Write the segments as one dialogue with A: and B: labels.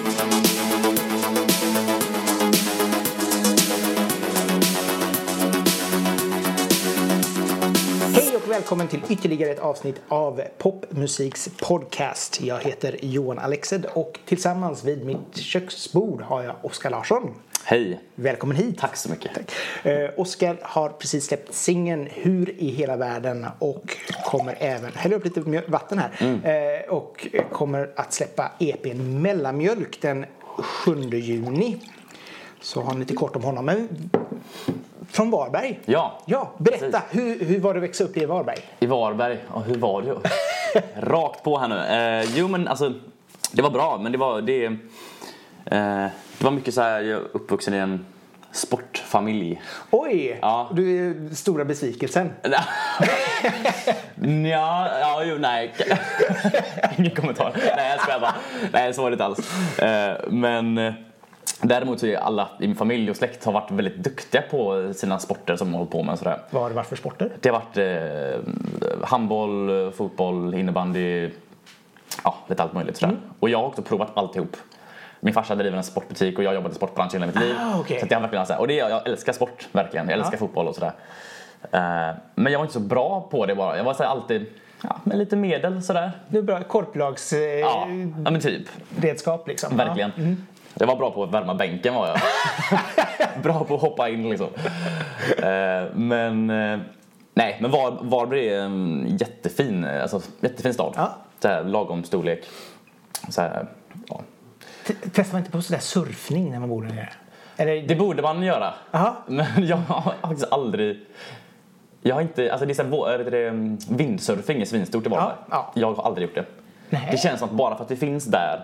A: Música välkommen till ytterligare ett avsnitt av Popmusiks podcast. Jag heter Johan Alexed och tillsammans vid mitt köksbord har jag Oskar Larsson.
B: Hej!
A: Välkommen hit.
B: Tack så mycket.
A: Eh, Oskar har precis släppt singeln Hur i hela världen och kommer även, häller upp lite vatten här, eh, och kommer att släppa EPn Mellanmjölk den 7 juni. Så har ni lite kort om honom. Men från Varberg.
B: Ja,
A: Ja, berätta. Hur, hur var det att växa upp i Varberg?
B: I Varberg, ja, hur var det? Rakt på här nu. Eh, jo men alltså, det var bra men det var, det, eh, det var mycket så här, jag är uppvuxen i en sportfamilj.
A: Oj!
B: Ja.
A: Du är stora besvikelsen.
B: ja, ja, jo, nej. Ingen kommentar. Nej, jag skojar bara. Nej, så var det inte alls. Eh, men eh, däremot så är alla i min familj och släkt har varit väldigt duktiga på sina sporter som de hållit på med. Sådär.
A: Vad har det varit för sporter?
B: Det har varit eh, handboll, fotboll, innebandy, ja lite allt möjligt sådär. Och jag har också provat alltihop. Min farsa driver en sportbutik och jag har jobbat i sportbranschen hela mitt liv.
A: Ah, okej.
B: Så att jag har verkligen så här, och det, är- jag älskar sport verkligen. Jag älskar
A: Ja.
B: fotboll och sådär. Eh, men jag var inte så bra på det bara. Jag var så här, alltid ja, med lite medel sådär.
A: Det är bra korplagsredskap eh,
B: ja men typ.
A: liksom.
B: Verkligen.
A: Mm.
B: Jag var bra på att värma bänken var jag. bra på att hoppa in liksom. Eh, men eh, nej, men Var, Varberg är en jättefin, eh, alltså, jättefin stad.
A: Ja.
B: Så här, lagom storlek. Så här, ja.
A: Testar man inte på sådär surfning när man bor där nere? Eller,
B: Det borde man göra.
A: Aha.
B: Men jag har faktiskt aldrig jag har inte, alltså det är så här, vå- är det, mm, vindsurfing är svinstort i Varberg.
A: Ja,
B: Jag har aldrig gjort det.
A: Nej.
B: Det känns som att bara för att det finns där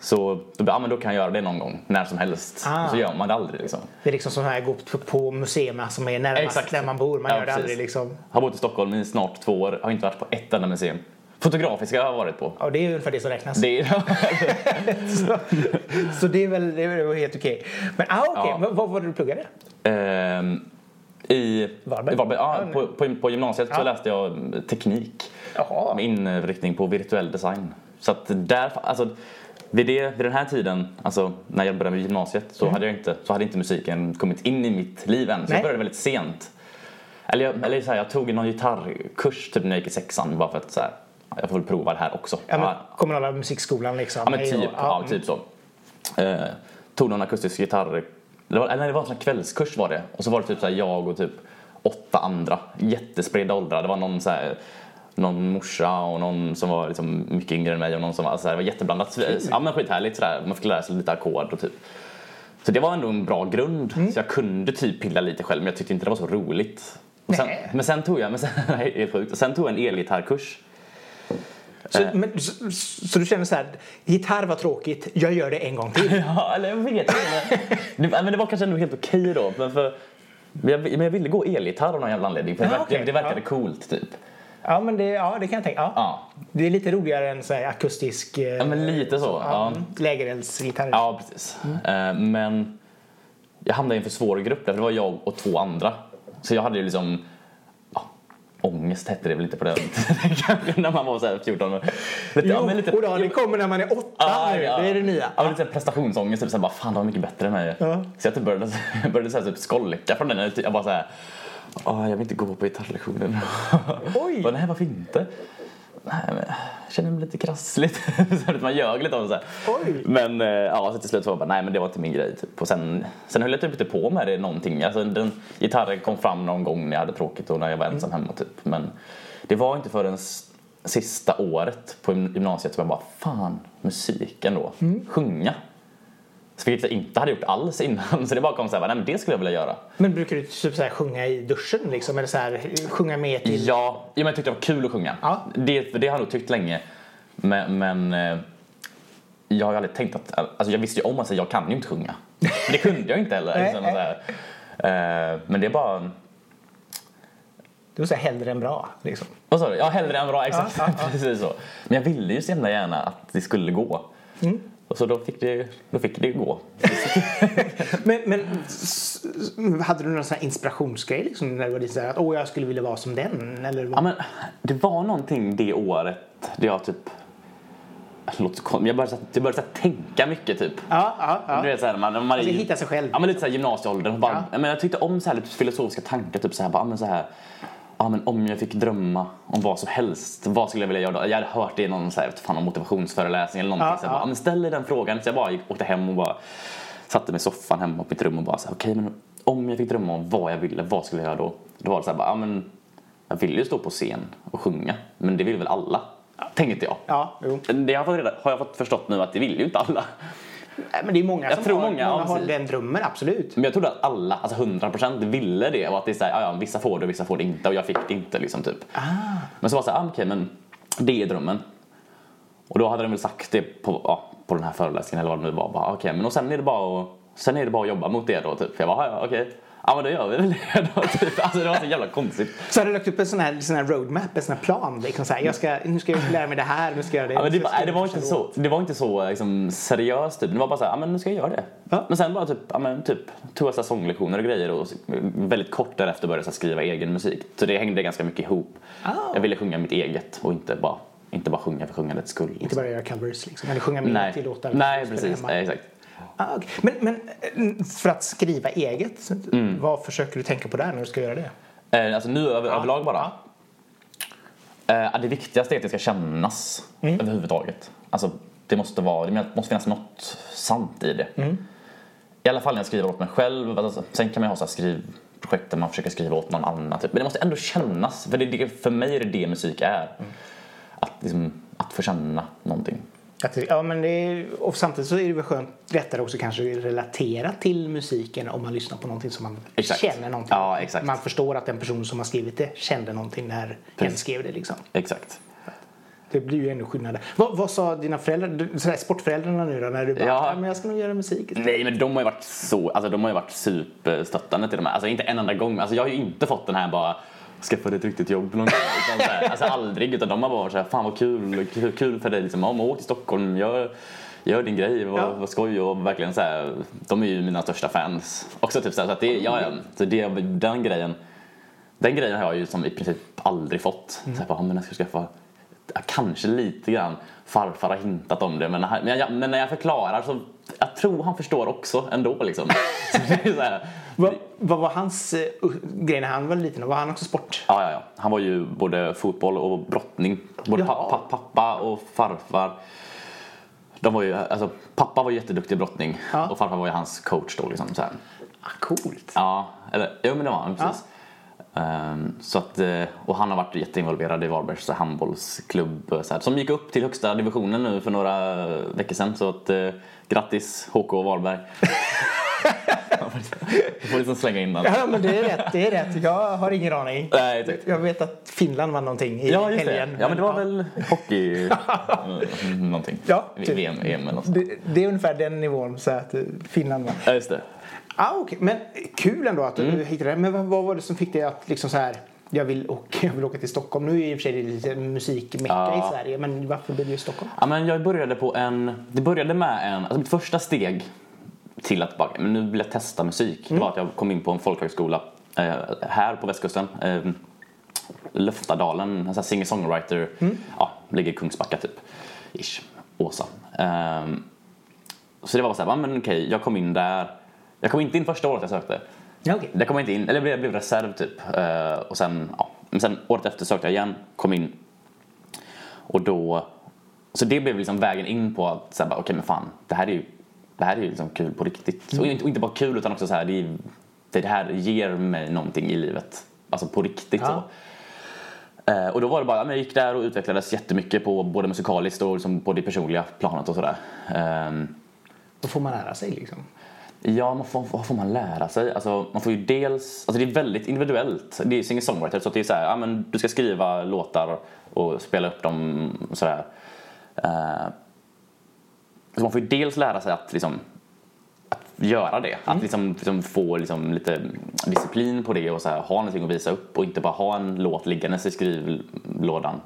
B: så då, ja, men då kan jag göra det någon gång, när som helst.
A: Ah.
B: Och så gör man det aldrig liksom.
A: det är liksom som här gå på, på museerna som är närmast
B: Exakt.
A: där man bor. Man
B: Ja,
A: gör det
B: precis.
A: aldrig liksom.
B: Har bott i Stockholm i snart två år, har inte varit på ett enda museum. Fotografiska har jag varit på.
A: Ja, det är ungefär det som räknas.
B: Det är,
A: så, så det är väl, det är helt okej. Men ah, okej,
B: Ja.
A: Men vad var det du pluggade?
B: Ehm, I
A: Varberg?
B: i Varberg ja,
A: Ja,
B: på, på, på gymnasiet så
A: Ja.
B: läste jag teknik
A: Jaha.
B: med inriktning på virtuell design. Så att där, alltså, vid, det, vid den här tiden, alltså när jag började med gymnasiet, så, hade jag inte, så hade inte musiken kommit in i mitt liv än. Så
A: Nej.
B: jag började väldigt sent. Eller, jag, eller så här, jag tog någon gitarrkurs typ när jag gick i sexan bara för att så här, ja, jag får väl prova det här också.
A: Ja, men, kommunala musikskolan liksom.
B: Ja men typ,
A: och-
B: ja, typ så. Eh, tog någon akustisk gitarr, det var, eller det var en sån här kvällskurs var det. Och så var det typ så här, jag och typ åtta andra, jättespridda åldrar. Det var någon så här, någon morsa och någon som var liksom mycket yngre än mig och någon som var så här, det var jätteblandat. Ja men skithärligt sådär, man fick lära sig lite ackord och typ. Så det var ändå en bra grund. Så jag kunde typ pilla lite själv men jag tyckte inte det var så roligt. Sen, men sen tog jag, men sen, helt sjukt. Sen tog jag en elgitarrkurs.
A: Så,
B: Eh.
A: men, så, så du känner så här, gitarr var tråkigt, jag gör det en gång till.
B: Ja, eller jag vet inte. Men det, men det var kanske ändå helt okej då. Men, för, men, jag, men jag ville gå elgitarr av någon jävla anledning. För det,
A: Ja,
B: verkade,
A: okej.
B: det verkade
A: Ja.
B: coolt typ.
A: Ja, men det, ja, det kan jag tänka. Ja.
B: Ja,
A: Det är lite roligare än så akustisk eh,
B: ja men lite så. Ja,
A: lägereldsgitarr.
B: ja precis. Eh, Men jag hamnade i en för svår grupp där. För det var jag och två andra. Så jag hade ju liksom ja, Ångest hette det väl inte på den tiden kanske när man var så här 14. Men, lite,
A: Jo,
B: ja, men lite,
A: och då, det kommer när man är åtta nu.
B: ja.
A: Det är det nya.
B: Ja, men lite prestationsångest. Typ, så här, bara, fan, de var mycket bättre än mig. Så jag typ började, började så här, typ skolka från den. Jag bara så här, "Åh, jag vill inte gå på gitarrlektionen.
A: Oj.
B: Bara, Nej, varför inte? Nej, men jag känner mig lite krassligt. så man ljög lite om det. Så här.
A: Oj.
B: Men eh, ja, så till slut så var jag bara, nej men det var inte min grej. Typ. Och sen, sen höll jag typ inte på med det någonting. Alltså, den, gitarren kom fram någon gång när jag hade tråkigt och när jag var ensam hemma typ. Men det var inte förrän sista året på gym- gymnasiet som jag bara, fan, musik ändå. Sjunga. Så vilket jag inte hade gjort alls innan. Så det bara kom så här, nej men det skulle jag vilja göra.
A: Men brukar du typ så här sjunga i duschen liksom? Eller så här, sjunga med till...
B: Ja, ja men jag tyckte det var kul att sjunga.
A: Ja.
B: Det, det har jag nog tyckt länge. Men, men eh, jag har ju aldrig tänkt att, alltså jag visste ju om att jag kan ju inte sjunga. Det kunde jag inte heller. Liksom, så. Eh, men det är bara,
A: Du säga hellre än bra liksom.
B: vad sa du? Ja, hellre än bra, exakt.
A: Ja, ja, ja.
B: Precis så. Men jag ville ju så himla gärna att det skulle gå.
A: Mm.
B: Och så då fick det, då fick det gå.
A: Men, men hade du någon sån här inspirationsgrej liksom när du var så här att åh jag skulle vilja vara som den? Eller?
B: Ja, men det var någonting det året där jag typ jag började, jag började tänka mycket typ.
A: Ja, ja, ja.
B: Du vet, så här, man, man
A: Alltså,
B: ju-
A: hitta sig själv.
B: Ja, men lite så här gymnasieåldern. Bara,
A: Ja.
B: men jag tyckte om så här, lite filosofiska tankar. Typ så här, bara, men så här, ja, men om jag fick drömma om vad som helst, vad skulle jag vilja göra då? Jag hade hört det i någon så här, fan, någon motivationsföreläsning eller någonting.
A: Ja,
B: så jag
A: ja.
B: bara, men ställ dig den frågan. Så jag bara gick, åkte hem och bara satte mig i soffan hemma på mitt rum och bara okej men om jag fick drömma om vad jag ville, vad skulle jag göra då? Då var det så här, bara, ja, men jag vill ju stå på scen och sjunga, men det vill väl alla? Tänkte jag.
A: Ja, jo.
B: Det har jag, fått reda, har jag fått förstått nu att det vill ju inte alla.
A: Men det är många
B: Jag
A: som
B: tror
A: har,
B: många, ja,
A: har den drömmen, absolut.
B: Men jag trodde att alla, alltså 100% ville det och att det är så här, ja, ja, vissa får det och vissa får det inte och jag fick det inte liksom typ.
A: Ah.
B: Men så var det så här, ah, okej men det är drömmen. Och då hade de väl sagt det på, ja, på den här föreläsningen eller vad det nu var. Bara, Okej men och sen är det bara att, sen är det bara att jobba mot det då typ. För jag bara, ja okej. Ja men då gör vi väl det då typ. Alltså det var så jävla konstigt.
A: Så har du lagt upp en sån här, sån här roadmap, en sån här plan. Liksom så här, jag ska, nu ska jag lära mig det här, nu ska jag göra det.
B: Ja, det, var, nej, det var inte så, det var inte så liksom, seriöst typ. Det var bara så här, ja men nu ska jag göra det.
A: Ja.
B: Men sen bara typ, ja men typ tog jag så sånglektioner och grejer och väldigt kort därefter började jag skriva egen musik. Så det hängde ganska mycket ihop.
A: Ah.
B: Jag ville sjunga mitt eget och inte bara, inte bara sjunga för sjungandets skull.
A: Inte
B: Liksom.
A: bara göra covers liksom, eller sjunga med
B: Nej,
A: till låtar.
B: nej precis, nej, exakt.
A: Ah, okej. Men, men eh, för att skriva eget,
B: Mm.
A: vad försöker du tänka på där när du ska göra det?
B: Eh, alltså nu över, överlag bara. Eh, det viktigaste är att det ska kännas
A: Mm.
B: överhuvudtaget. Alltså det måste, vara, det måste finnas något sant i det.
A: Mm.
B: I alla fall när jag skriver åt mig själv. Alltså, sen kan man ju ha så skrivprojekt där man försöker skriva åt någon annan. Typ. Men det måste ändå kännas. För, det, det, för mig är det det musik är.
A: Mm.
B: Att, liksom, att få känna någonting.
A: Att, ja, men det är, och samtidigt så är det väl skönt, lättare också kanske relatera till musiken om man lyssnar på någonting som man
B: Exakt.
A: känner någonting.
B: Ja, exakt.
A: Man förstår att den person som har skrivit det kände någonting när
B: Precis.
A: skrev det. Liksom.
B: Exakt.
A: Det blir ju ändå skillnad. Vad, vad sa dina föräldrar, sådär, sportföräldrarna nu då när du bara,
B: Ja.
A: ja. men jag ska nog göra musik.
B: Nej men de har ju varit så, alltså de har ju varit superstöttande till de här. Alltså inte en enda gång. Alltså jag har ju inte fått den här bara skaffa dig ett riktigt jobb någon gång. Utan så här, alltså aldrig. Utan de har bara varit såhär, fan vad kul, kul, kul för dig liksom. Om åk till Stockholm, gör, gör din grej, vad,
A: Ja.
B: vad skoj och verkligen så här, De är ju mina största fans. Också typ så, här, så att det, ja, ja, så det, den grejen. Den grejen har jag ju som i princip aldrig fått. Så jag bara, "Ja, men jag ska skaffa Kanske lite grann. Farfar har hintat om det men, när- men, jag, men när jag förklarar så jag tror han förstår också ändå liksom.
A: Vad, vad var hans uh, grej när han var liten? Var han också sport?
B: ja, ja, ja. Han var ju både fotboll och brottning. Både pa,
A: Jaha.
B: pa, pappa och farfar. De var ju, alltså, pappa var jätteduktig i brottning
A: Ja.
B: och farfar var ju hans coach då. Liksom, så här.
A: Ah, coolt.
B: Ja, eller, jo men det var han precis. Ehm, så att, eh, och han har varit jätteinvolverad i Varbergs handbollsklubb eh, så här, som gick upp till högsta divisionen nu för några veckor sedan. Så att, eh, grattis HK Varberg. Du får liksom slänga in den.
A: Ja, men det är rätt. Det är rätt. Jag har ingen aning.
B: Nej, typ.
A: Jag vet att Finland vann någonting i
B: Ja, just det.
A: helgen.
B: Ja, men det var väl hockey... mm, någonting.
A: Ja, typ.
B: VM, EM eller något.
A: Det, det är ungefär den nivån så att eh, Finland vann.
B: Ja, just det.
A: Ah, okay. Men kul ändå att du
B: Mm.
A: hittade det. Men vad, vad var det som fick dig att liksom så här jag vill, och, jag vill åka till Stockholm. Nu är i och för sig lite musikmecka
B: Ja.
A: i Sverige. Men varför blev det just Stockholm?
B: Ja, men jag började på en... Det började med en... Alltså mitt första steg till att bara, men nu vill jag testa musik. Det var att jag kom in på en folkhögskola eh, här på västkusten. Eh, Löftadalen, en singer-songwriter. Ja, ligger i Kungsbacka typ. Ish. Åsa. Ehm, så det var så här, men okej, jag kom in där. Jag kom inte in första året jag sökte.
A: Ja, okej.
B: Det kom inte in, eller jag blev, jag reserv typ. Eh, och sen, ja. Men sen året efter sökte jag igen, kom in. Och då, så det blev liksom vägen in på att säga, okej men fan, det här är ju, det här är ju liksom kul på riktigt. Och, inte, inte bara kul utan också så här, det, är- det här ger mig någonting i livet. Alltså på riktigt
A: Ja.
B: så. Eh, och då var det bara, jag gick där och utvecklades jättemycket på både musikaliskt och liksom på det personliga planet och sådär. Ehm,
A: Vad får man lära sig liksom?
B: Ja, man får, vad får man lära sig? Alltså, man får ju dels, alltså det är väldigt individuellt. Det är singer-songwriter så att det är så här, ja, men du ska skriva låtar och spela upp dem sådär. Uh, så man får ju dels lära sig att liksom att göra det. Att liksom, liksom få liksom lite disciplin på det och så här, ha någonting att visa upp och inte bara ha en låt liggandes i skrivlådan.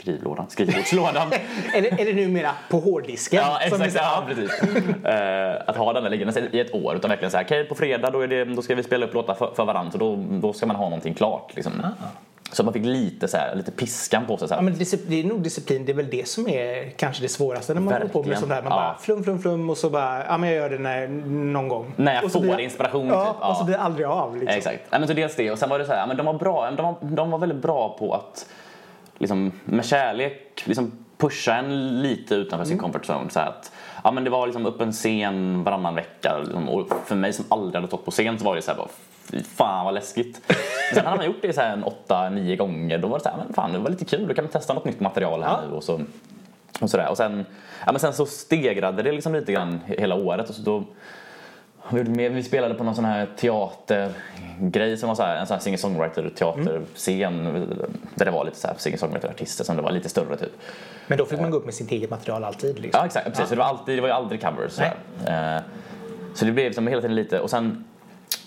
B: Skrivlådan? Skrivbordslådan.
A: Eller, eller numera på hårddisken.
B: Ja, exakt. Ja, precis. Eh, att ha den där liggandes i ett år. Utan verkligen så här, okej på fredag då, det, då ska vi spela upp låtar för, för varandra. Så då, då ska man ha någonting klart. Liksom. Så man fick lite, så här, lite piskan på sig. Så här.
A: Ja, men det är nog disciplin, det är väl det som är kanske det svåraste när man håller på med sånt här. Man
B: Ja.
A: bara flum, flum, flum och så bara, ja men jag gör det när, någon gång.
B: När jag får
A: blir-
B: inspiration,
A: Ja,
B: typ. Ja.
A: och så blir det aldrig av. Liksom.
B: Exakt. Nej, men så dels det och sen var det så här, men de var bra, de var, de var väldigt bra på att liksom, med kärlek liksom, pusha en lite utanför sin comfort zone. Så att, ja, men det var liksom upp en scen varannan vecka liksom, och för mig som aldrig hade stått på scen så var det så här bara, fy fan vad läskigt. Sen hade man gjort det så här en åtta, nio gånger då var det så här, men fan det var lite kul, då kan vi testa något nytt material här
A: Ja.
B: nu och så och sådär. Och sen, ja, men sen så stegrade det liksom lite grann he- hela året och så då vi, spelade på någon sån här teatergrej som var så här, en sån här singer-songwriter teaterscen där det var lite så här singer-songwriter-artister som det var lite större typ.
A: Men då fick man gå upp med sitt eget material alltid. Liksom.
B: Ja exakt, precis. Så det var, alltid, det var ju aldrig covers. Så. Eh, så det blev liksom hela tiden lite och sen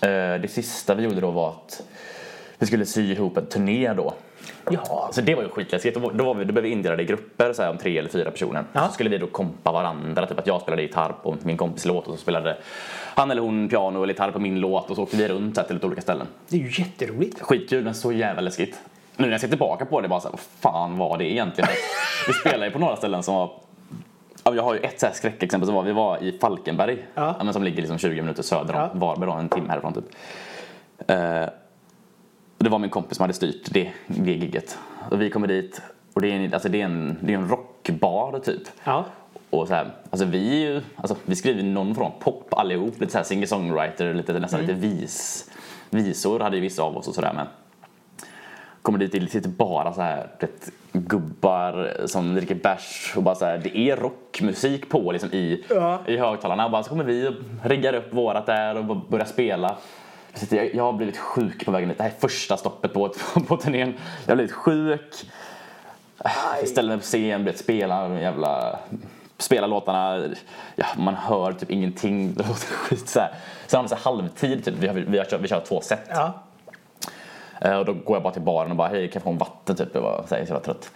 B: eh, det sista vi gjorde då var att vi skulle sy ihop en turné då.
A: Ja,
B: Så det var ju skitläskigt. Då, var- vi, då blev vi indelade i grupper så här, om tre eller fyra personer.
A: Ja.
B: Så skulle vi då kompa varandra. Typ att jag spelade gitarr på min kompis låt och så spelade han eller hon piano eller gitarr på min låt och så åkte vi runt så här, till lite olika ställen.
A: det är ju jätteroligt.
B: Skitkul men så jävla läskigt. Nu när jag ser tillbaka på det bara så här, vad fan var det egentligen? vi spelade ju på några ställen som var Ja, jag har ju ett så här skräckexempel som var, vi var i Falkenberg,
A: Ja.
B: som ligger liksom 20 minuter söder om
A: Ja.
B: Varberg, en timme härifrån typ. Eh, det var min kompis som hade styrt det, det gigget. Och vi kommer dit och det är en, alltså det är en, det är en rockbar typ.
A: Ja.
B: Och så här, alltså vi, är ju, alltså vi skriver någon form av pop allihop, lite så här singer-songwriter, lite, nästan lite vis, visor hade ju vissa av oss och sådär men kommer dit, det sitter bara så här vet, gubbar som dricker bärs och bara så här, det är rockmusik på liksom i,
A: Ja.
B: i högtalarna och bara så kommer vi och riggar upp vårat där och börjar spela. Jag har blivit sjuk på vägen dit. Det här är första stoppet på, på turnén. Jag har blivit sjuk. Jag ställer mig på scen, vet, spelar jävla spela låtarna, ja, man hör typ ingenting, det låter skit så här. Sen har vi så halvtid, typ. vi, har, vi, har kört, vi kör två set.
A: Ja.
B: Eh, Och då går jag bara till baren och bara hej kan jag få en vatten typ? Jag var, så här, så jag var trött.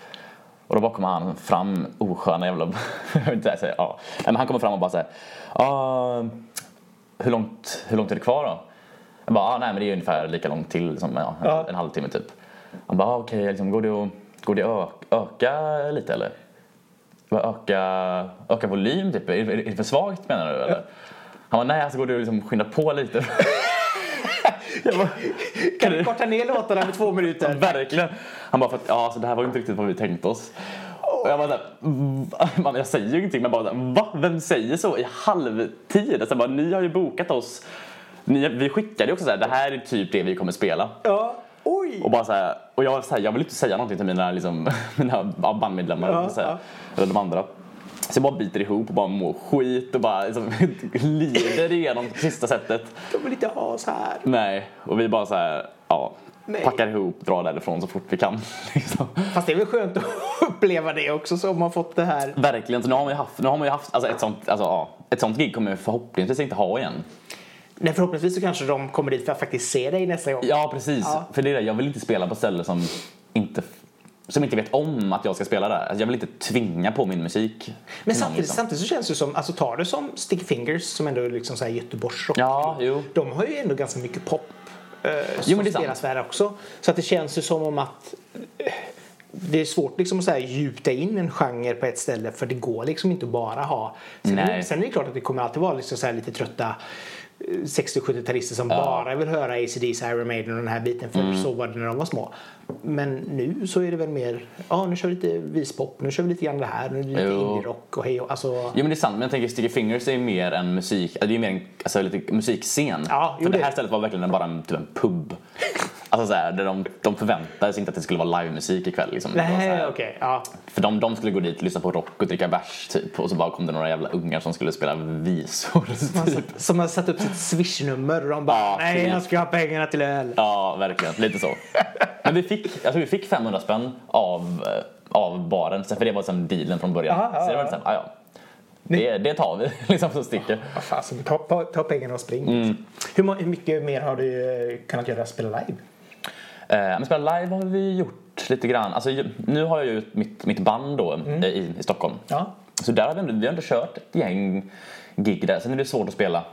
B: Och då bara kommer han fram, osköna jävla... jag inte säga, ja. Men han kommer fram och bara säger ah, hur, långt, hur långt är det kvar då? Jag bara, ah, nej men det är ungefär lika långt till som ja, en,
A: Ja.
B: en halvtimme typ. Han bara, ah, okej, liksom, går det att, går det att ö- öka lite eller? Bara, Öka, öka volym typ? Är, är, är det för svagt menar du eller? Han bara, nej alltså går det att liksom skynda på lite? bara,
A: Kan du korta ner låtarna med två minuter?
B: Verkligen. Han bara, för att, ja, så det här var ju inte riktigt vad vi tänkt oss. Och jag bara såhär, jag säger ju ingenting men bara va? Vem säger så i halvtid? Alltså, bara, ni har ju bokat oss. Ni, vi skickade ju också såhär, det här är typ det vi kommer spela.
A: Ja. Oj!
B: Och bara så här, och jag, så här, jag vill inte säga någonting till mina, liksom, mina bandmedlemmar
A: Ja,
B: så här, eller de andra. Så jag bara biter ihop och bara mår skit och bara liksom, lider igenom sista sättet.
A: De vill inte ha så här.
B: Nej, och vi bara så här, ja,
A: Nej.
B: packar ihop, drar därifrån så fort vi kan. Liksom.
A: Fast det är väl skönt att uppleva det också så har man fått det här.
B: Verkligen, så nu har man ju haft, nu har man ju haft alltså ett, sånt, alltså, ja, ett sånt gig kommer vi förhoppningsvis inte ha igen.
A: Nej, förhoppningsvis så kanske de kommer dit för att faktiskt se dig nästa gång.
B: Ja, precis.
A: Ja.
B: För det är det, jag vill inte spela på ställen som inte, som inte vet om att jag ska spela där. Alltså, jag vill inte tvinga på min musik.
A: Men samtidigt,
B: liksom.
A: samtidigt så känns det som, alltså tar du som Sticky Fingers som ändå är liksom så här Göteborgsrock.
B: Ja, jo.
A: De har ju ändå ganska mycket pop eh, som
B: Jo, sant.
A: spelas där också. Så att det känns ju som om att eh, det är svårt liksom att så här gjuta in en genre på ett ställe för det går liksom inte att bara ha. Sen,
B: Nej.
A: sen är det klart att det kommer alltid vara liksom så här lite trötta 60-70-talister som bara vill höra ACDC, Iron Maiden och den här biten för
B: Mm.
A: så var det när de var små. Men nu så är det väl mer, ja nu kör vi lite vispop, nu kör vi lite grann det här, nu är det lite indie-rock och hej och alltså.
B: Jo men det är sant, men jag tänker Sticky Fingers är mer en musik, det är ju mer en alltså, lite musikscen.
A: Ja,
B: För det
A: det-
B: här stället var verkligen bara en, typ en pub. Alltså såhär, där de, de förväntade sig inte att det skulle vara livemusik ikväll liksom. Så
A: Nej,
B: här-
A: okej. Ja.
B: För de, de skulle gå dit lyssna på rock och dricka bärs typ. Och så bara kom det några jävla ungar som skulle spela visor typ.
A: Som har satt upp sitt swishnummer och de bara
B: Ja,
A: nej jag ska ha pengarna till öl.
B: Ja, verkligen. Lite så. Men vi fick, tror vi fick 500 spänn av, eh, av baren. Så För det var liksom dealen från början.
A: Ja, ja,
B: så det var
A: ja.
B: såhär, ah, ja. Det, det tar vi liksom så sticker.
A: Vad fasen, ta, ta, ta pengarna och spring.
B: Mm.
A: Hur, hur mycket mer har du eh, kunnat göra spela live?
B: Eh, men spela live har vi gjort lite grann. Alltså, nu har jag ju mitt, mitt band då
A: Mm.
B: eh, i, i Stockholm.
A: Ja.
B: Så där har vi, vi har inte kört ett gäng gig där. Sen är det svårt att spela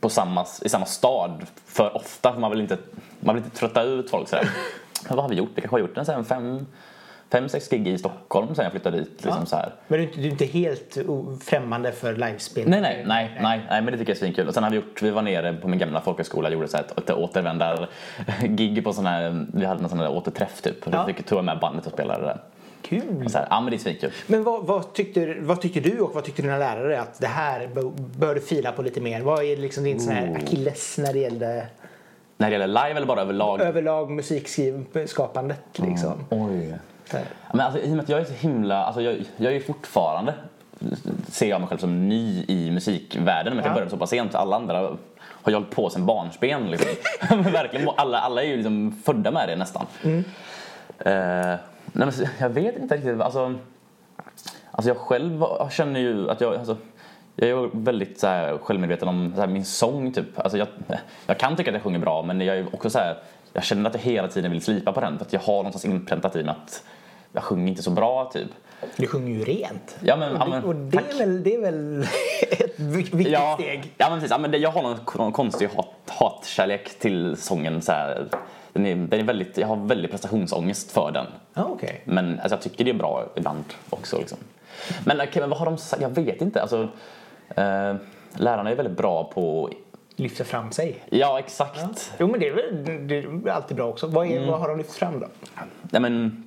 B: på samma, i samma stad för ofta för man vill inte, man vill inte trötta ut folk sådär. vad har vi gjort? Vi kanske har gjort en så här fem, fem, sex gig i Stockholm sen jag flyttade dit. Liksom så här.
A: Men du, du är inte helt främmande för livespel?
B: Nej, nej, nej, nej, nej, men det tycker jag är svinkul. Och sen har vi gjort, vi var nere på min gamla folkhögskola och gjorde så här ett, återvändar-gig på sån här, vi hade någon sån här återträff typ.
A: Ja.
B: Vi fick tog med bandet och spelade där.
A: Kul!
B: Så här, ja men det är svinkul.
A: Men vad, vad, tyckte, vad tyckte du och vad tyckte dina lärare att det här bör, du fila på lite mer? Vad är liksom din sån här akilles när det gällde
B: När det gäller live eller bara överlag?
A: överlag musikskapandet liksom?
B: Oj. Men alltså, I och med att jag är så himla, alltså jag, jag är ju fortfarande, ser jag mig själv som ny i musikvärlden. Men
A: Ja.
B: jag började så pass sent. Alla andra har ju hållit på sen barnsben. Liksom. Verkligen, alla, alla är ju liksom födda med det nästan. Eh, nej, men, jag vet inte riktigt. Alltså, alltså jag själv känner ju att jag, alltså, jag är väldigt så här, självmedveten om så här, min sång. Typ. Alltså, jag, jag kan tycka att jag sjunger bra men jag är också så här, jag känner att jag hela tiden vill slipa på den. För att jag har någonstans inpräntat i mig att jag sjunger inte så bra typ.
A: Du sjunger ju rent.
B: Ja, men, ja,
A: och
B: men,
A: och det, är väl, det är väl ett vi- viktigt
B: ja,
A: steg?
B: Ja, men precis. Ja, men det, jag har någon, någon konstig hat, hatkärlek till sången. Så här. Den är, den är väldigt, jag har väldigt prestationsångest för den.
A: Ja, okej.
B: Men alltså, jag tycker det är bra ibland också. Liksom. Men, okej, men vad har de sagt? Jag vet inte. Alltså, eh, lärarna är väldigt bra på...
A: Lyfter fram sig.
B: Ja, exakt.
A: Jo, men det är väl det är alltid bra också. Vad, är, vad har de lyft fram då?
B: Nej, men,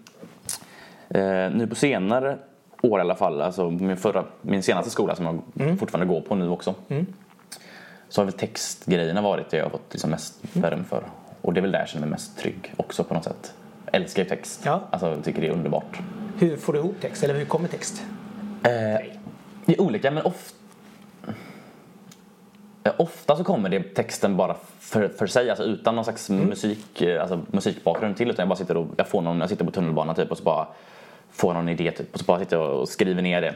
B: nu på senare år i alla fall, alltså min, förra, min senaste skola som jag fortfarande går på nu också. Så har väl textgrejerna varit det jag har fått liksom mest beröm för. Och det är väl där jag känner mig mest trygg också på något sätt. Jag älskar ju text.
A: Ja.
B: Alltså, jag tycker det är underbart.
A: Hur får du ihop text? Eller hur kommer text?
B: Eh, det är olika, men ofta... Ofta så kommer det texten bara för, för sig, alltså utan någon slags musik, eh, alltså musikbakgrund till. Utan jag bara sitter och jag får någon, jag sitter på tunnelbanan typ och så bara får någon idé typ och så bara sitter jag och skriver ner det.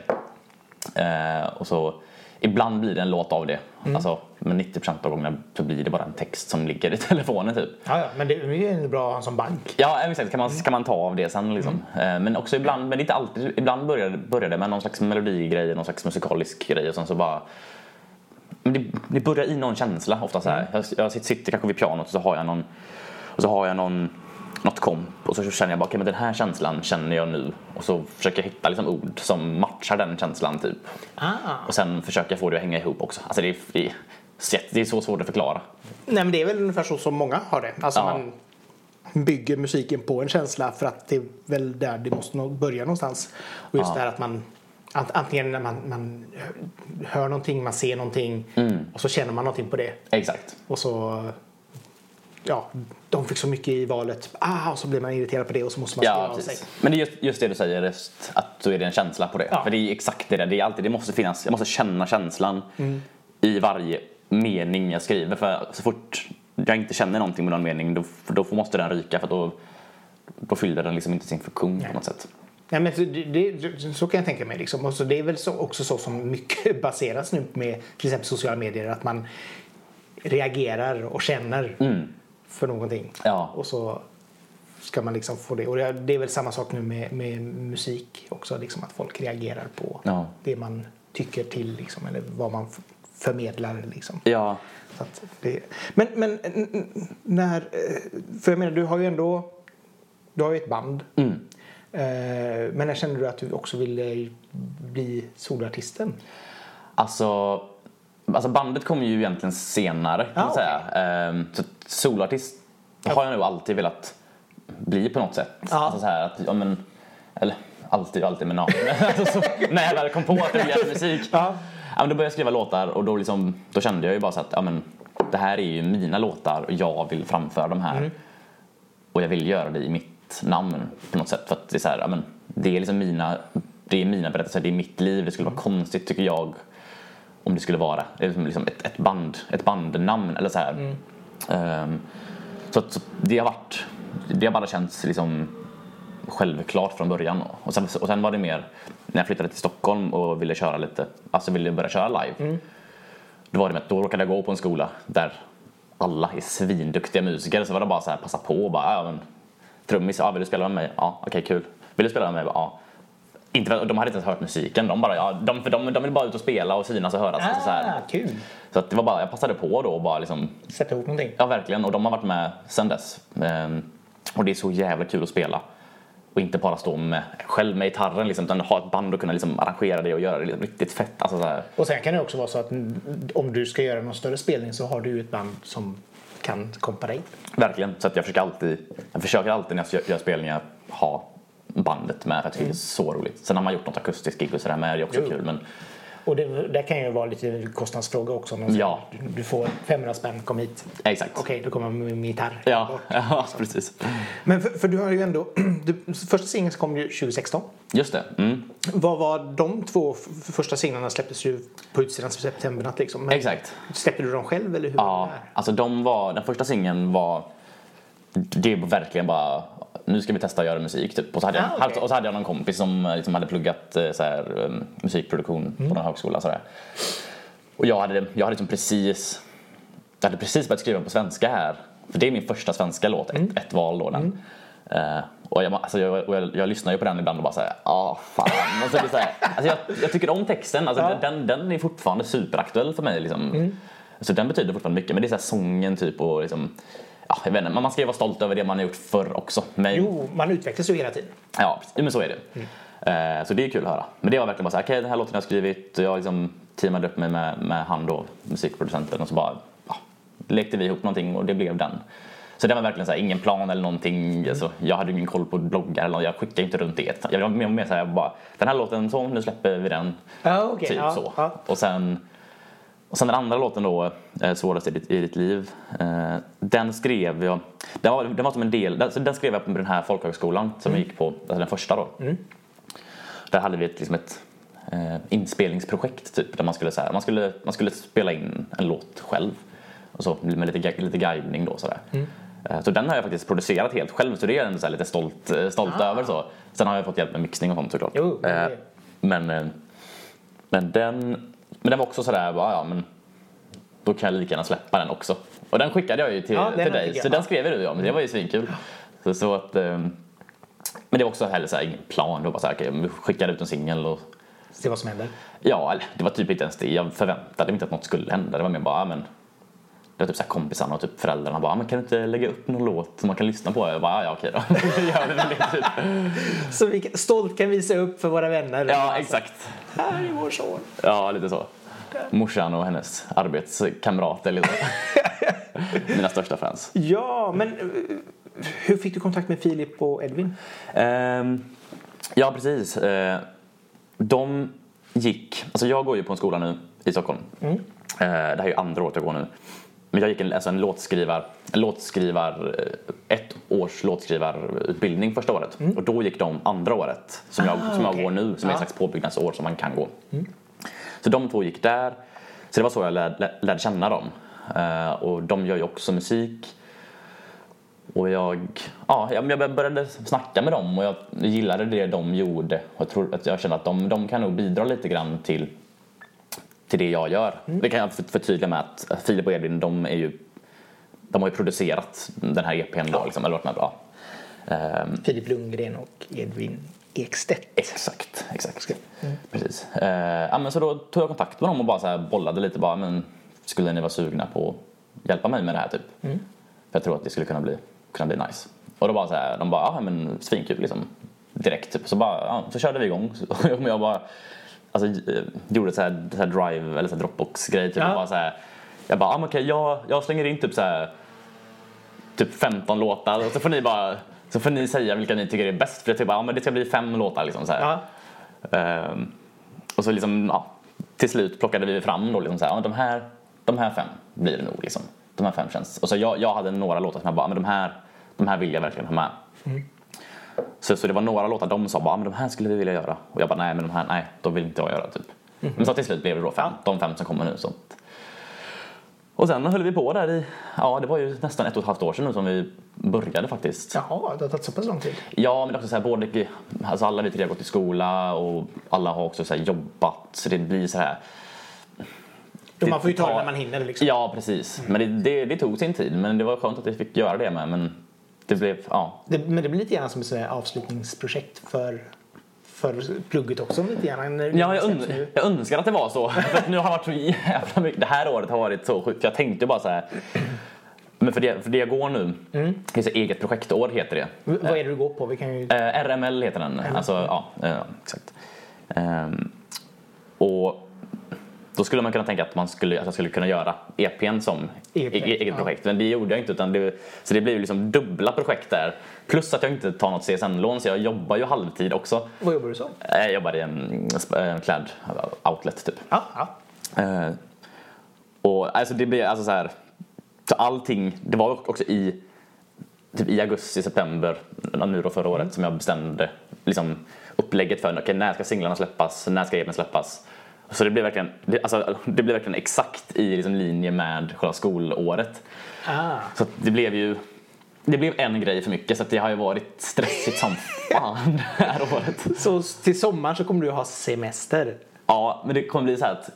B: Eh, och så ibland blir det en låt av det. Alltså, men 90% av gångerna så blir det bara en text som ligger i telefonen typ.
A: Ja, ja, men det är ju bra att ha sån bank.
B: Ja, exakt. Kan man, kan man ta av det sen liksom. Eh, Men också ibland, men det är inte alltid, ibland börjar, börjar det med någon slags melodigrej, någon slags musikalisk grej och sen så bara men det, det börjar i någon känsla ofta så här. Jag, jag sitter, sitter kanske vid pianot och så har jag någon, och så har jag någon, något komp och så känner jag bara okej men den här känslan känner jag nu och så försöker jag hitta liksom ord som matchar den känslan typ.
A: Ah.
B: Och sen försöker jag få det att hänga ihop också. Alltså det är, det är, det är så svårt att förklara.
A: Nej, men det är väl ungefär så som många har det. Alltså
B: Ja.
A: man bygger musiken på en känsla för att det är väl där det måste börja någonstans. Och just
B: Ja.
A: det här att man ant- antingen när man, man hör någonting, man ser någonting och så känner man någonting på det.
B: Exakt.
A: Och så ja, de fick så mycket i valet. Ah, och så blir man irriterad på det och så måste man skriva
B: Ja,
A: av sig.
B: Men det är just, just det du säger, just att då är det en känsla på det.
A: Ja.
B: För det är exakt det där. Det, är alltid, det måste finnas, jag måste känna känslan i varje mening jag skriver. För så fort jag inte känner någonting med någon mening då, då måste den ryka för då, då fyller den liksom inte sin funktion på något sätt.
A: Ja, men det, det, så kan jag tänka mig. Liksom. Och så det är väl så, också så som mycket baseras nu med till exempel sociala medier. Att man reagerar och känner för någonting.
B: Ja.
A: Och så ska man liksom få det. Och det är väl samma sak nu med, med musik också. Liksom att folk reagerar på
B: Ja.
A: det man tycker till. Liksom, eller vad man förmedlar. Liksom.
B: Ja,
A: det, men, men när... eh, För jag menar, du har ju ändå... Du har ju ett band.
B: Mm.
A: Eh, Men när kände du att du också ville bli soloartisten?
B: alltså, alltså bandet kom ju egentligen senare kan man säga. Ehm, så soloartist har jag nog alltid velat bli på något sätt.
A: Ja.
B: Alltså så här att, ja men, eller alltid och alltid men ja. alltså, så, när jag väl kom på att jag ville musik.
A: Ja.
B: Ja, men då började jag skriva låtar och då, liksom, då kände jag ju bara så att ja, men, det här är ju mina låtar och jag vill framföra de här. Och jag vill göra det i mitt namn på något sätt. För att det är så här, ja, men, det är liksom mina, det är mina berättelser, det är mitt liv. Det skulle vara konstigt tycker jag om det skulle vara det är liksom ett, ett, band, ett bandnamn eller så här. Ehm, så att det har varit, det har bara känts liksom självklart från början. Och sen, och sen var det mer när jag flyttade till Stockholm och ville köra lite, alltså ville börja köra live. Då var det med att då råkade jag gå på en skola där alla är svinduktiga musiker så var det bara så här passa på och bara ja men trummis, ja vill du spela med mig? Ja okej kul. Vill du spela med mig? Ja. Inte, de hade inte ens hört musiken, de bara ja, de, för de, de vill bara ut och spela och synas och höras.
A: Ah,
B: så här.
A: kul!
B: så att det var bara, jag passade på då och bara liksom
A: Sätta ihop någonting.
B: Ja, verkligen. Och de har varit med sen dess. Ehm, Och det är så jävla kul att spela. Och inte bara stå med, själv med gitarren liksom, utan ha ett band och kunna liksom arrangera det och göra det riktigt fett. Alltså, så här.
A: Och sen kan det också vara så att om du ska göra någon större spelning så har du ett band som kan kompa dig.
B: Verkligen. Så att jag försöker alltid, jag försöker alltid när jag gör spelningar ha bandet med för att jag tycker det är så roligt. Sen har man gjort något akustiskt gig och sådär med, det är också
A: Jo.
B: kul. Men
A: Och det, det kan ju vara lite kostnadsfråga också. Om
B: Ja.
A: du, du får 500 spänn, kom hit.
B: exakt.
A: Okej, då kommer min gitarr.
B: Ja,
A: bort.
B: ja, precis.
A: Men för, för du har ju ändå... Du, första singeln kom ju 2016.
B: Just det. Mm.
A: Vad var de två första singlarna släpptes ju på utsidan septembernatt liksom. Men
B: Exakt.
A: Släppte du dem själv eller hur
B: Ja, alltså de var, den första singeln var, det var verkligen bara, nu ska vi testa att göra musik typ. Och så hade, jag,
A: Ah, okej.
B: och så hade jag någon kompis som eh, liksom hade pluggat eh, så här, eh, musikproduktion
A: Mm.
B: på någon högskola. Så där. Och jag hade, jag hade liksom precis, jag hade precis börjat skriva på svenska här. För det är min första svenska låt,
A: Mm.
B: ett, ett val då den. Eh, och jag, alltså jag, och jag, jag lyssnar ju på den ibland och bara såhär, ah fan. Alltså det är så här, alltså jag, jag tycker om texten, alltså
A: Ja.
B: den, den är fortfarande superaktuell för mig. Liksom. Så den betyder fortfarande mycket, men det är så här sången typ och liksom, ja, jag vet inte, men man ska ju vara stolt över det man har gjort förr också. Men,
A: Jo, man utvecklas ju hela tiden.
B: Ja, men så är det. Eh, Så det är kul att höra. Men det var verkligen bara så här, okej den här låten har jag skrivit, jag liksom teamade upp mig med, med han då, musikproducenten och så bara ja, lekte vi ihop någonting och det blev den. Så det var verkligen så här, ingen plan eller någonting. Alltså, jag hade ingen koll på bloggar eller jag skickade inte runt det. Jag var mer, mer så här, bara, den här låten så, nu släpper vi den.
A: Ja, okej.
B: Typ
A: ja,
B: så.
A: Ja.
B: Och sen och sen den andra låten då, eh, Svårast i ditt, i ditt liv. Eh, den skrev jag, den var, den var som en del, den, skrev jag på den här folkhögskolan som jag gick på, alltså den första då. Där hade vi ett, liksom ett eh, inspelningsprojekt typ, där man skulle, så här, man, skulle, man skulle spela in en låt själv. Och så med lite, lite guidning då sådär. Eh, Så den har jag faktiskt producerat helt själv så det är jag ändå så lite stolt, stolt över. Så. Sen har jag fått hjälp med mixning och sånt såklart.
A: Jo, men
B: men, den, men den var också sådär, bara, ja men då kan jag lika gärna släppa den också. Och den skickade jag ju till,
A: Ja,
B: till dig, så den skrev du om. Det var ju svinkul. Så, så att, eh, men det var också heller så här, ingen plan. Det var bara så här, vi skickade ut en singel och
A: Se vad som händer.
B: ja, eller, det var typ inte ens det. Jag förväntade mig inte att något skulle hända. Det var mer bara, ja, men det var typ så här kompisarna och typ föräldrarna bara, "Ja, men kan du inte lägga upp någon låt som man kan lyssna på? Jag bara, ja okej då. Gör det, typ.
A: Så vi stolt kan visa upp för våra vänner.
B: Ja, exakt.
A: Här är vår son.
B: Ja, lite så. Morsan och hennes arbetskamrater. Liksom. Mina största fans.
A: Ja, men hur fick du kontakt med Filip och Edvin?
B: Ehm, ja, precis. Eh, de gick... Alltså jag går ju på en skola nu i Stockholm. Eh, det här är ju andra året jag går nu. Men jag gick en, alltså en låtskrivar... En låtskrivar eh, ett års låtskrivarutbildning första året. Och då gick de andra året, som jag, som jag går nu, som är
A: Ja.
B: ett slags påbyggnadsår som man kan gå. Så de två gick där. Så det var så jag lärde, lär- lärde känna dem. Eh, och de gör ju också musik. Och jag, ja, jag jag började snacka med dem och jag gillade det de gjorde. Och jag, tror, att jag kände att de, de kan nog bidra lite grann till, till det jag gör. Det kan jag för- förtydliga med att att Filip och Edvin, de är ju de har ju producerat den här EPn då, liksom, eller är bra. Ehm,
A: Filip Lundgren och Edvin Ekstedt.
B: Exakt, exakt. Precis. Eh, ja, men så då tog jag kontakt med dem och bara så här bollade lite bara, men skulle ni vara sugna på att hjälpa mig med det här typ? För jag tror att det skulle kunna bli, kunna bli nice. Och då bara så här, de bara, ja men svinkul liksom. Direkt typ. Så bara, ja, så körde vi igång. Och jag bara, alltså eh, gjorde så här, så här drive eller så här dropbox grej typ.
A: Ja.
B: Bara så här, jag bara, men okej, jag, jag slänger in typ så här typ 15 låtar och så får ni bara så får ni säga vilka ni tycker är bäst för jag typ bara, ja men det ska bli fem låtar liksom så här.
A: Ja.
B: Ehm, och så liksom, ja, till slut plockade vi fram då liksom så här, ja, de här, de här fem blir det nog liksom. De här fem känns, och så jag, jag hade några låtar som jag bara, ja, men de här, de här vill jag verkligen ha med. Så, så det var några låtar de sa bara, men de här skulle vi vilja göra. Och jag bara, nej men de här, nej, de vill inte jag göra typ. Men så till slut blev det då fem, de fem som kommer nu. Så. Och sen höll vi på där i, ja det var ju nästan ett och ett halvt år sedan nu som vi började faktiskt.
A: Jaha, det har tagit så pass lång tid.
B: Ja, men det också så här, både, alltså alla vi tre har gått i skola och alla har också så jobbat så det blir så här.
A: Jo, man får ju ta det när man hinner liksom.
B: Ja, precis. Men det, det, det tog sin tid, men det var skönt att vi fick göra det med. Men det blev, ja.
A: Det, men det blir lite grann som ett avslutningsprojekt för, för plugget också. Lite grann,
B: Ja, jag,
A: släpps
B: un-
A: nu.
B: jag önskar att det var så. För nu har varit så jävla mycket. Det här året har varit så sjukt. Jag tänkte bara så här. Men för det, för det jag går nu,
A: Mm.
B: det är så eget projektår heter det.
A: V- Vad är det du går på? Vi kan ju...
B: Eh, RML heter den. Alltså, ja, eh, exakt. Ehm, och då skulle man kunna tänka att, man skulle, att jag skulle kunna göra EPn som
A: EP,
B: e- eget
A: ja.
B: projekt. Men det gjorde jag inte. Utan det, så det blev liksom dubbla projekt där. Plus att jag inte tar något CSN-lån så jag jobbar ju halvtid också.
A: Vad jobbar du som?
B: Eh, Jag jobbar i en, en kläd-outlet typ.
A: Ja, ja.
B: Eh, och alltså det blir alltså så här. Så allting, det var också i, typ i augusti, september, nu då förra året som jag bestämde liksom upplägget för okay, när ska singlarna släppas, när ska EPn släppas. Så det blev verkligen, det, alltså, det blev verkligen exakt i liksom, linje med själva skolåret.
A: Ah.
B: Så det blev ju det blev en grej för mycket så det har ju varit stressigt som fan det här året.
A: Så till sommaren så kommer du ha semester?
B: Ja, men det kommer bli så här att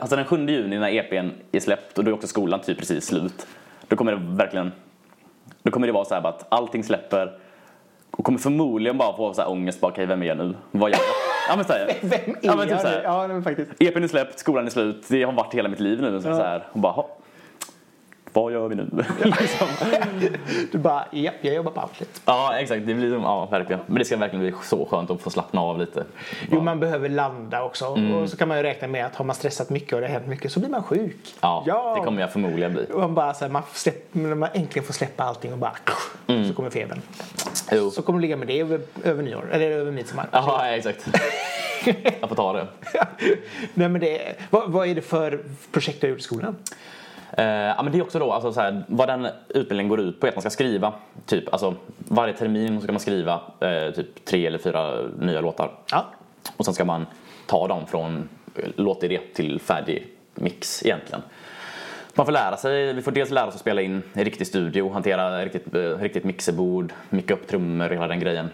B: alltså den 7 juni när EPn är släppt och då är också skolan typ precis slut. Då kommer det verkligen då kommer det vara så här att allting släpper och kommer förmodligen bara få så här ångest bara okej vem är jag nu? Vad gör jag? Ja men så här,
A: Vem är
B: ja, men typ
A: jag
B: så här,
A: Ja, men faktiskt.
B: EPn är släppt, skolan är slut, det har varit hela mitt liv nu. Så,
A: Ja.
B: så här, och bara, "Ha, vad gör vi nu? liksom.
A: Du bara, ja, jag jobbar på Outlet.
B: Ja exakt, det blir som, ja verkligen. Men det ska verkligen bli så skönt att få slappna av lite.
A: Jo, man behöver landa också. Och så kan man ju räkna med att har man stressat mycket och det har hänt mycket så blir man sjuk.
B: Ja, det kommer jag förmodligen bli.
A: Och man bara så här, man, släpp, man äntligen får släppa allting och bara så kommer febern.
B: Jo.
A: Så kommer du ligga med det över, över nyår, eller över midsommar.
B: Jaha, exakt. Jag får ta det.
A: Nej, men det, vad, vad är det för projekt du har gjort i skolan?
B: Eh, ja, men det är också då, alltså, så här, vad den utbildningen går ut på är att man ska skriva, typ, alltså, varje termin så ska man skriva eh, typ tre eller fyra nya låtar.
A: Ja.
B: Och sen ska man ta dem från låtidé till färdig mix egentligen. Man får lära sig, vi får dels lära oss att spela in i riktig studio, hantera riktigt, eh, riktigt mixerbord, micka upp trummor och hela den grejen.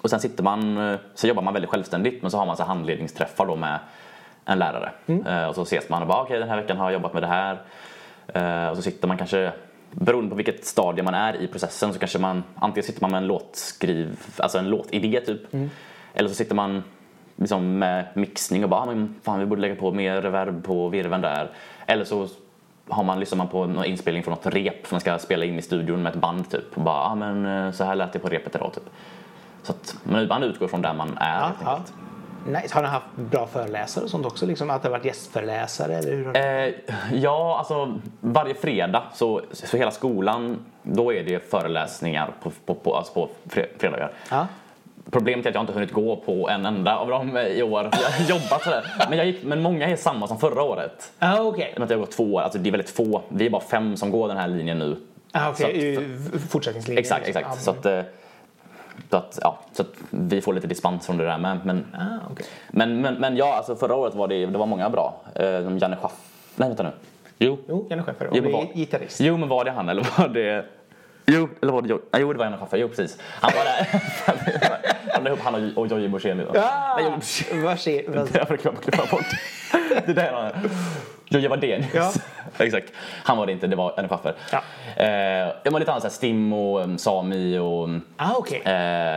B: Och sen sitter man, eh, så jobbar man väldigt självständigt men så har man så handledningsträffar då med en lärare. Eh, Och så ses man och bara okej den här veckan har jag jobbat med det här. Och så sitter man kanske, beroende på vilket stadie man är i processen så kanske man antingen sitter man med en låtskriv, alltså en låtidé typ. Eller så sitter man liksom med mixning och bara ah, men fan vi borde lägga på mer reverb på virven där. Eller så har man, lyssnar man på någon inspelning från något rep som man ska spela in i studion med ett band typ. Och bara ah, men eh, så här lät det på repet idag typ. Så att man utgår från där man är
A: Ja,
B: helt
A: ja. Nice. Har ni haft bra föreläsare och sånt också? Liksom att det har varit gästföreläsare? Eller hur.
B: Eh, ja, alltså varje fredag så, så hela skolan, då är det föreläsningar på, på, på, alltså på fre- fredagar.
A: Ja.
B: Problemet är att jag inte hunnit gå på en enda av dem i år. Jag har jobbat sådär. Men, jag gick, men många är samma som förra året.
A: Ah,
B: med att jag har gått två år, alltså det är väldigt få. Vi är bara fem som går den här linjen nu.
A: Ah, Okay. Fortsättningslinjen.
B: Exakt,
A: liksom.
B: exakt.
A: Ja,
B: Så att, eh, så att, ja, så att vi får lite dispens från det där med. Men,
A: Ah, okej.
B: men, men, men ja, alltså förra året var det, det var många bra. Eh, Janne Schaff... Nej, vänta nu. Jo.
A: Jo, Janne Schäfer. Och
B: Jo, men var-
A: gitarrist.
B: Jo, men var det han eller var det... Jo, eller var det jo? Jo, det var Janne Schaffer. Jo, precis. Han var där. Han la ihop han och, och Jojje Borssén nu.
A: Ah,
B: Nej. Det får jag klippa bort. Det där var Jojje Wadenius.
A: Ja.
B: Exakt. Han var det inte, det var Janne Schaffer.
A: Ja.
B: Eh, det var lite annat, Stim och um, Sami och
A: Ah, okej.
B: eh,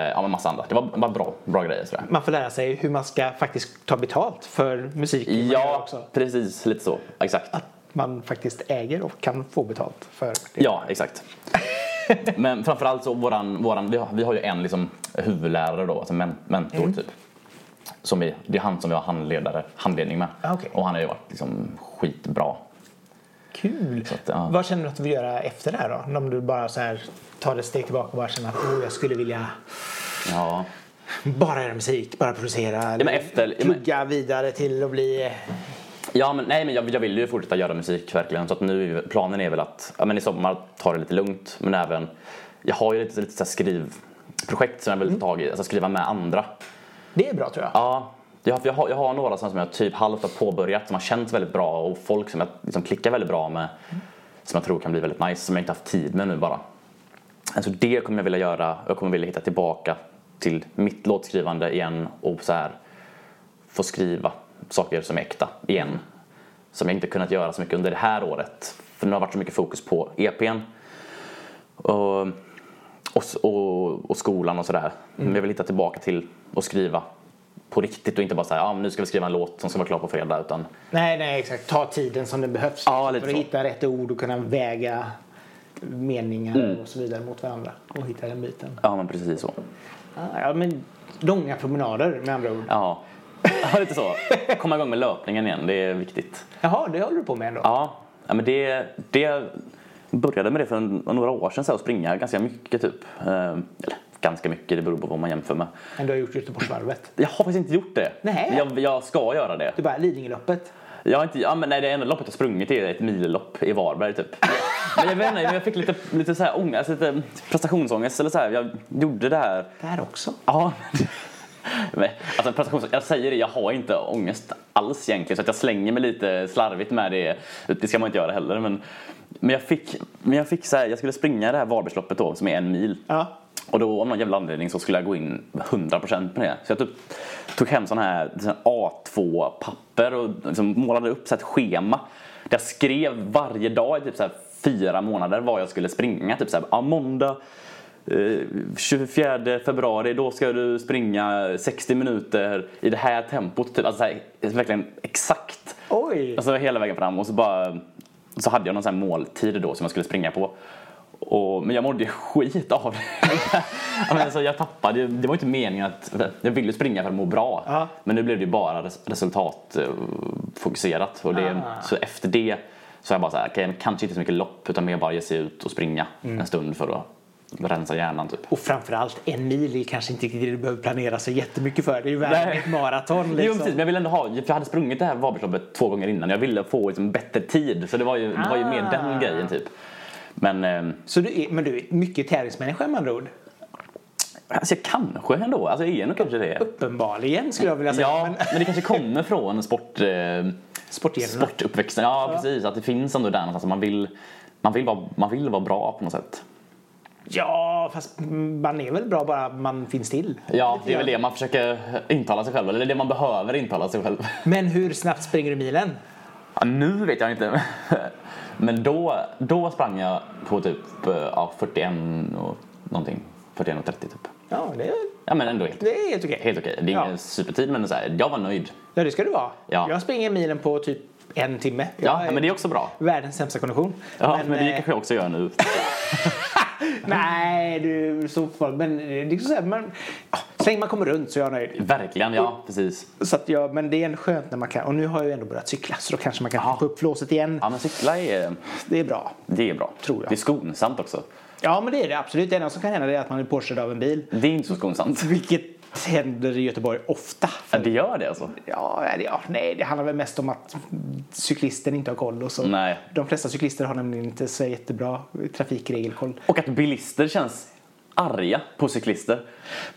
B: ja, massa andra. Det var bara bra, bra grejer. Sådär.
A: Man får lära sig hur man ska faktiskt ta betalt för gör
B: Ja,
A: också.
B: precis. Lite så. Exakt.
A: Att man faktiskt äger och kan få betalt för det.
B: Ja, exakt. Men framförallt så våran, våran vi, har, vi har ju en liksom huvudlärare då, alltså men, mentor
A: Mm.
B: typ. Som vi, det är han som vi har handledare, handledning med.
A: Ah, okej.
B: Och han har ju varit liksom skitbra.
A: Kul!
B: Att, ja.
A: Vad känner du att du vill göra efter det här då? Om du bara så här tar ett steg tillbaka och bara känner att oh, jag skulle vilja
B: Ja.
A: bara göra musik, bara producera.
B: men efter- ja, men-
A: plugga vidare till att bli...
B: Ja, men, nej, men jag, jag vill ju fortsätta göra musik verkligen. Så att nu, planen är väl att ja, men i sommar ta det lite lugnt. Men även, jag har ju lite, lite så skrivprojekt som jag vill ta tag i. Alltså skriva med andra.
A: Det är bra tror jag.
B: Ja, jag, jag, har, jag har några som jag typ halvt har påbörjat som har känts väldigt bra och folk som jag liksom klickar väldigt bra med. Som jag tror kan bli väldigt nice, som jag inte haft tid med nu bara. Alltså det kommer jag vilja göra. Jag kommer vilja hitta tillbaka till mitt låtskrivande igen och så här få skriva saker som är äkta igen. Som jag inte kunnat göra så mycket under det här året. För nu har varit så mycket fokus på EPn. Och, och, och, och skolan och sådär. Men jag vill hitta tillbaka till att skriva på riktigt och inte bara säga men nu ska vi skriva en låt som ska vara klar på fredag. Utan
A: Nej, nej, exakt. Ta tiden som det behövs
B: Ja,
A: för att hitta rätt ord och kunna väga meningar och så vidare mot varandra och hitta den biten.
B: Ja, men precis så.
A: Ah, ja, men långa promenader med andra ord.
B: Ja, ja lite så. Komma igång med löpningen igen, det är viktigt.
A: Jaha, det håller du på med ändå?
B: Ja, ja men det, det började med det för några år sedan, så att springa ganska mycket typ. Eh, Eller ganska mycket, det beror på vad man jämför med.
A: Men du har gjort Göteborgsvarvet?
B: Jag har faktiskt inte gjort det.
A: Nej.
B: Jag, jag ska göra det.
A: Du bara, Lidingöloppet?
B: Jag har inte, ja, men nej, det enda loppet jag sprungit är ett millopp i Varberg typ. Men jag vet inte, jag fick lite, lite så här ångest, lite prestationsångest eller så här. Jag gjorde det här.
A: Där också?
B: Ja. Alltså prestationsångest, jag säger det, jag har inte ångest alls egentligen så att jag slänger mig lite slarvigt med det. Det ska man inte göra heller men, men jag fick, men jag fick så här, jag skulle springa det här Varbergsloppet då som är en mil.
A: Ja.
B: Och då av någon jävla anledning så skulle jag gå in 100% på det. Så jag typ, tog hem sån här, sån här A2-papper och liksom målade upp så ett schema. Där jag skrev varje dag i typ så här fyra månader vad jag skulle springa. Typ så här, ja, måndag 24 februari då ska du springa 60 minuter i det här tempot. Typ. Alltså här, verkligen exakt.
A: Oj!
B: Alltså hela vägen fram och så bara så hade jag någon sån måltid då som jag skulle springa på. Och, men jag mådde skit av det. alltså, jag tappade, det var inte meningen att, jag ville springa för att må bra.
A: Ja.
B: Men nu blev det ju bara res- resultatfokuserat. Och det,
A: Ah.
B: Så efter det så jag bara så här, okay, kanske inte så mycket lopp utan mer bara ge sig ut och springa
A: Mm.
B: en stund för att rensa hjärnan typ.
A: Och framförallt, en mil är kanske inte det du behöver planera så jättemycket för. Det är ju värre ett maraton.
B: Jo
A: Liksom.
B: precis, men jag ville ändå ha, för jag hade sprungit det här Varbergsloppet två gånger innan. Jag ville få liksom, bättre tid. Så det var ju, det var ju mer den
A: Ah.
B: grejen typ. Men ehm,
A: Så du är, men du är mycket tävlingsmänniska med andra ord?
B: alltså, jag kanske ändå, alltså jag är nog kanske det.
A: Uppenbarligen skulle jag vilja säga.
B: Ja,
A: Men,
B: men det kanske kommer från sport, eh, sportuppväxten. Ja, precis. Att det finns ändå där någonstans. Man vill, man, vill vara, man vill vara bra på något sätt.
A: Ja, fast man är väl bra bara man finns till.
B: Ja, det är väl det man försöker intala sig själv. Eller det man behöver intala sig själv.
A: Men hur snabbt springer du milen?
B: Ja, nu vet jag inte. Men då, då sprang jag på typ eh, ja, 41 och någonting. 41 och 30 typ.
A: Ja, det är,
B: Ja men ändå helt,
A: det är helt okej.
B: helt okej. Det är ingen
A: Ja.
B: supertid men så här, jag var nöjd.
A: Ja, det ska du vara.
B: Ja.
A: Jag springer milen på typ en timme.
B: Ja,
A: Jag
B: men det är också bra.
A: Världens sämsta kondition.
B: Ja, men, det
A: eh,
B: kanske jag också gör nu.
A: Nej, du så. Men det är så här, man, ja, så länge man kommer runt så är jag nöjd.
B: Verkligen, ja precis.
A: Så att jag, men det är ändå skönt när man kan. Och nu har jag ju ändå börjat cykla så då kanske man kan
B: Ja.
A: få upp flåset igen.
B: Ja men cykla är,
A: Det är bra.
B: det är bra.
A: Tror jag.
B: Det är skonsamt också.
A: Ja, men det är det absolut. Det enda som kan hända är att man är påkörd av en bil.
B: Det är inte så skonsamt.
A: Vilket händer i Göteborg ofta.
B: Ja, det gör det alltså.
A: Ja, ja, nej, det handlar väl mest om att cyklisten inte har koll. Och så.
B: Nej.
A: De flesta cyklister har nämligen inte så jättebra trafikregelkoll.
B: Och att bilister känns arga på cyklister.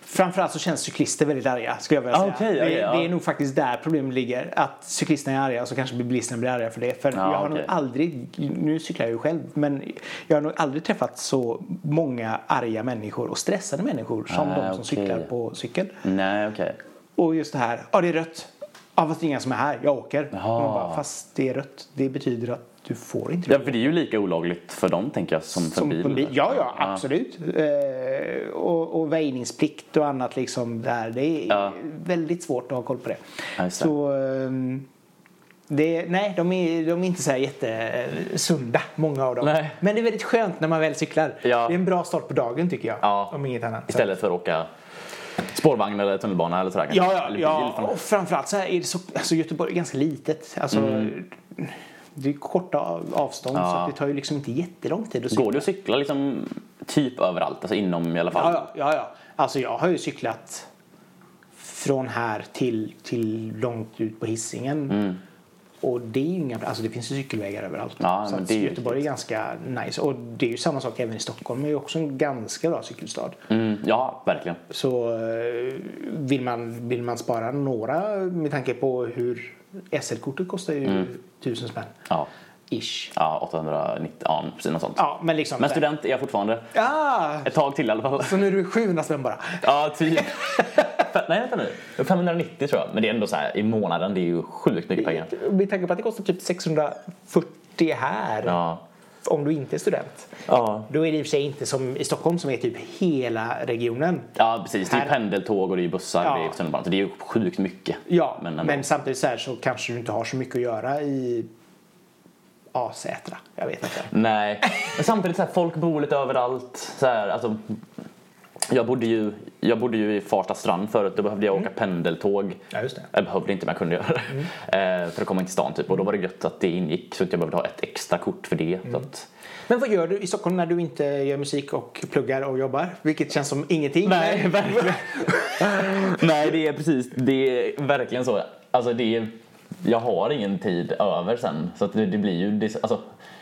A: Framförallt så känns cyklister väldigt arga skulle jag vilja säga.
B: Ah,
A: det,
B: okej, ja.
A: det är nog faktiskt där problemet ligger. Att cyklisterna är arga och så kanske bilisterna blir arga för det. För
B: Ja,
A: jag har nog
B: okej.
A: aldrig, nu cyklar jag ju själv, men jag har nog aldrig träffat så många arga människor och stressade människor som
B: Ah,
A: de som
B: okej.
A: cyklar på cykel.
B: Nej, okej.
A: Och just det här, ja det är rött. Ja fast det är ingen som är här, jag åker. Bara, fast det är rött, det betyder att du får inte
B: Ja, för det är ju lika olagligt för dem tänker jag som för
A: som
B: bil.
A: Ja, ja, absolut. Eh, och, och väjningsplikt och annat liksom där. Det är
B: Ja.
A: väldigt svårt att ha koll på det.
B: Ja.
A: Så ehm, det, nej, de är, de är inte så här jättesunda, många av dem.
B: Nej.
A: Men det är väldigt skönt när man väl cyklar.
B: Ja.
A: Det är en bra start på dagen tycker jag.
B: Ja.
A: Om inget annat.
B: Istället för att åka spårvagn eller tunnelbana eller sådär. kanske.
A: Ja, ja,
B: eller bil
A: ja. och framförallt så här är det så, alltså Göteborg är ganska litet. Alltså, Det är korta av- avstånd
B: Mm. Ja.
A: så det tar ju liksom inte jättelång tid att cykla.
B: Går det att cykla liksom typ överallt? Alltså inom i alla fall?
A: Ja, ja, ja. Alltså jag har ju cyklat från här till, till långt ut på Hisingen. Och det är inga, alltså det finns cykelvägar överallt.
B: Mm. Ja,
A: så
B: det är ju
A: Göteborg är ganska nice. Och det är ju samma sak även i Stockholm. Det är ju också en ganska bra cykelstad.
B: Mm, ja, verkligen.
A: Så eh, vill man, vill man spara några med tanke på hur SL-kortet kostar ju tusen spänn.
B: Mm. Ja.
A: Ish.
B: Ja, 890, ja precis något sånt.
A: Ja, men liksom.
B: Men student är jag fortfarande.
A: Ah,
B: Ett tag till i alla fall.
A: så nu är det 700 spänn bara.
B: Ja, typ. Nej, vänta nu. 590 tror jag. Men det är ändå så här i månaden. Det är ju sjukt mycket pengar.
A: Med tanke på att det kostar typ 640 här.
B: Ja.
A: Om du inte är student.
B: Ja.
A: Då är det i och för sig inte som i Stockholm som är typ hela regionen.
B: Ja, precis. Det är
A: Här-
B: pendeltåg och det är bussar
A: Ja.
B: det är. Så det är ju sjukt mycket.
A: Ja,
B: Men
A: men, samtidigt så, här så kanske du inte har så mycket att göra i Asätra. Jag vet inte.
B: Nej, men samtidigt så här, folk bor lite överallt. Så här, alltså, jag, bodde ju, jag bodde ju i Farsta strand förut, då behövde jag åka pendeltåg.
A: Ja, just det.
B: Jag behövde inte men jag kunde göra det. Eh, för att komma in till stan typ. Och då var det gött att det ingick så att jag behövde ha ett extra kort för det. Så att,
A: Men vad gör du i Stockholm när du inte gör musik och pluggar och jobbar? Vilket känns som ingenting.
B: Nej, verkligen. Nej, det är precis, det är verkligen så. Alltså det är, jag har ingen tid över sen. Så att det, det blir ju, det, alltså,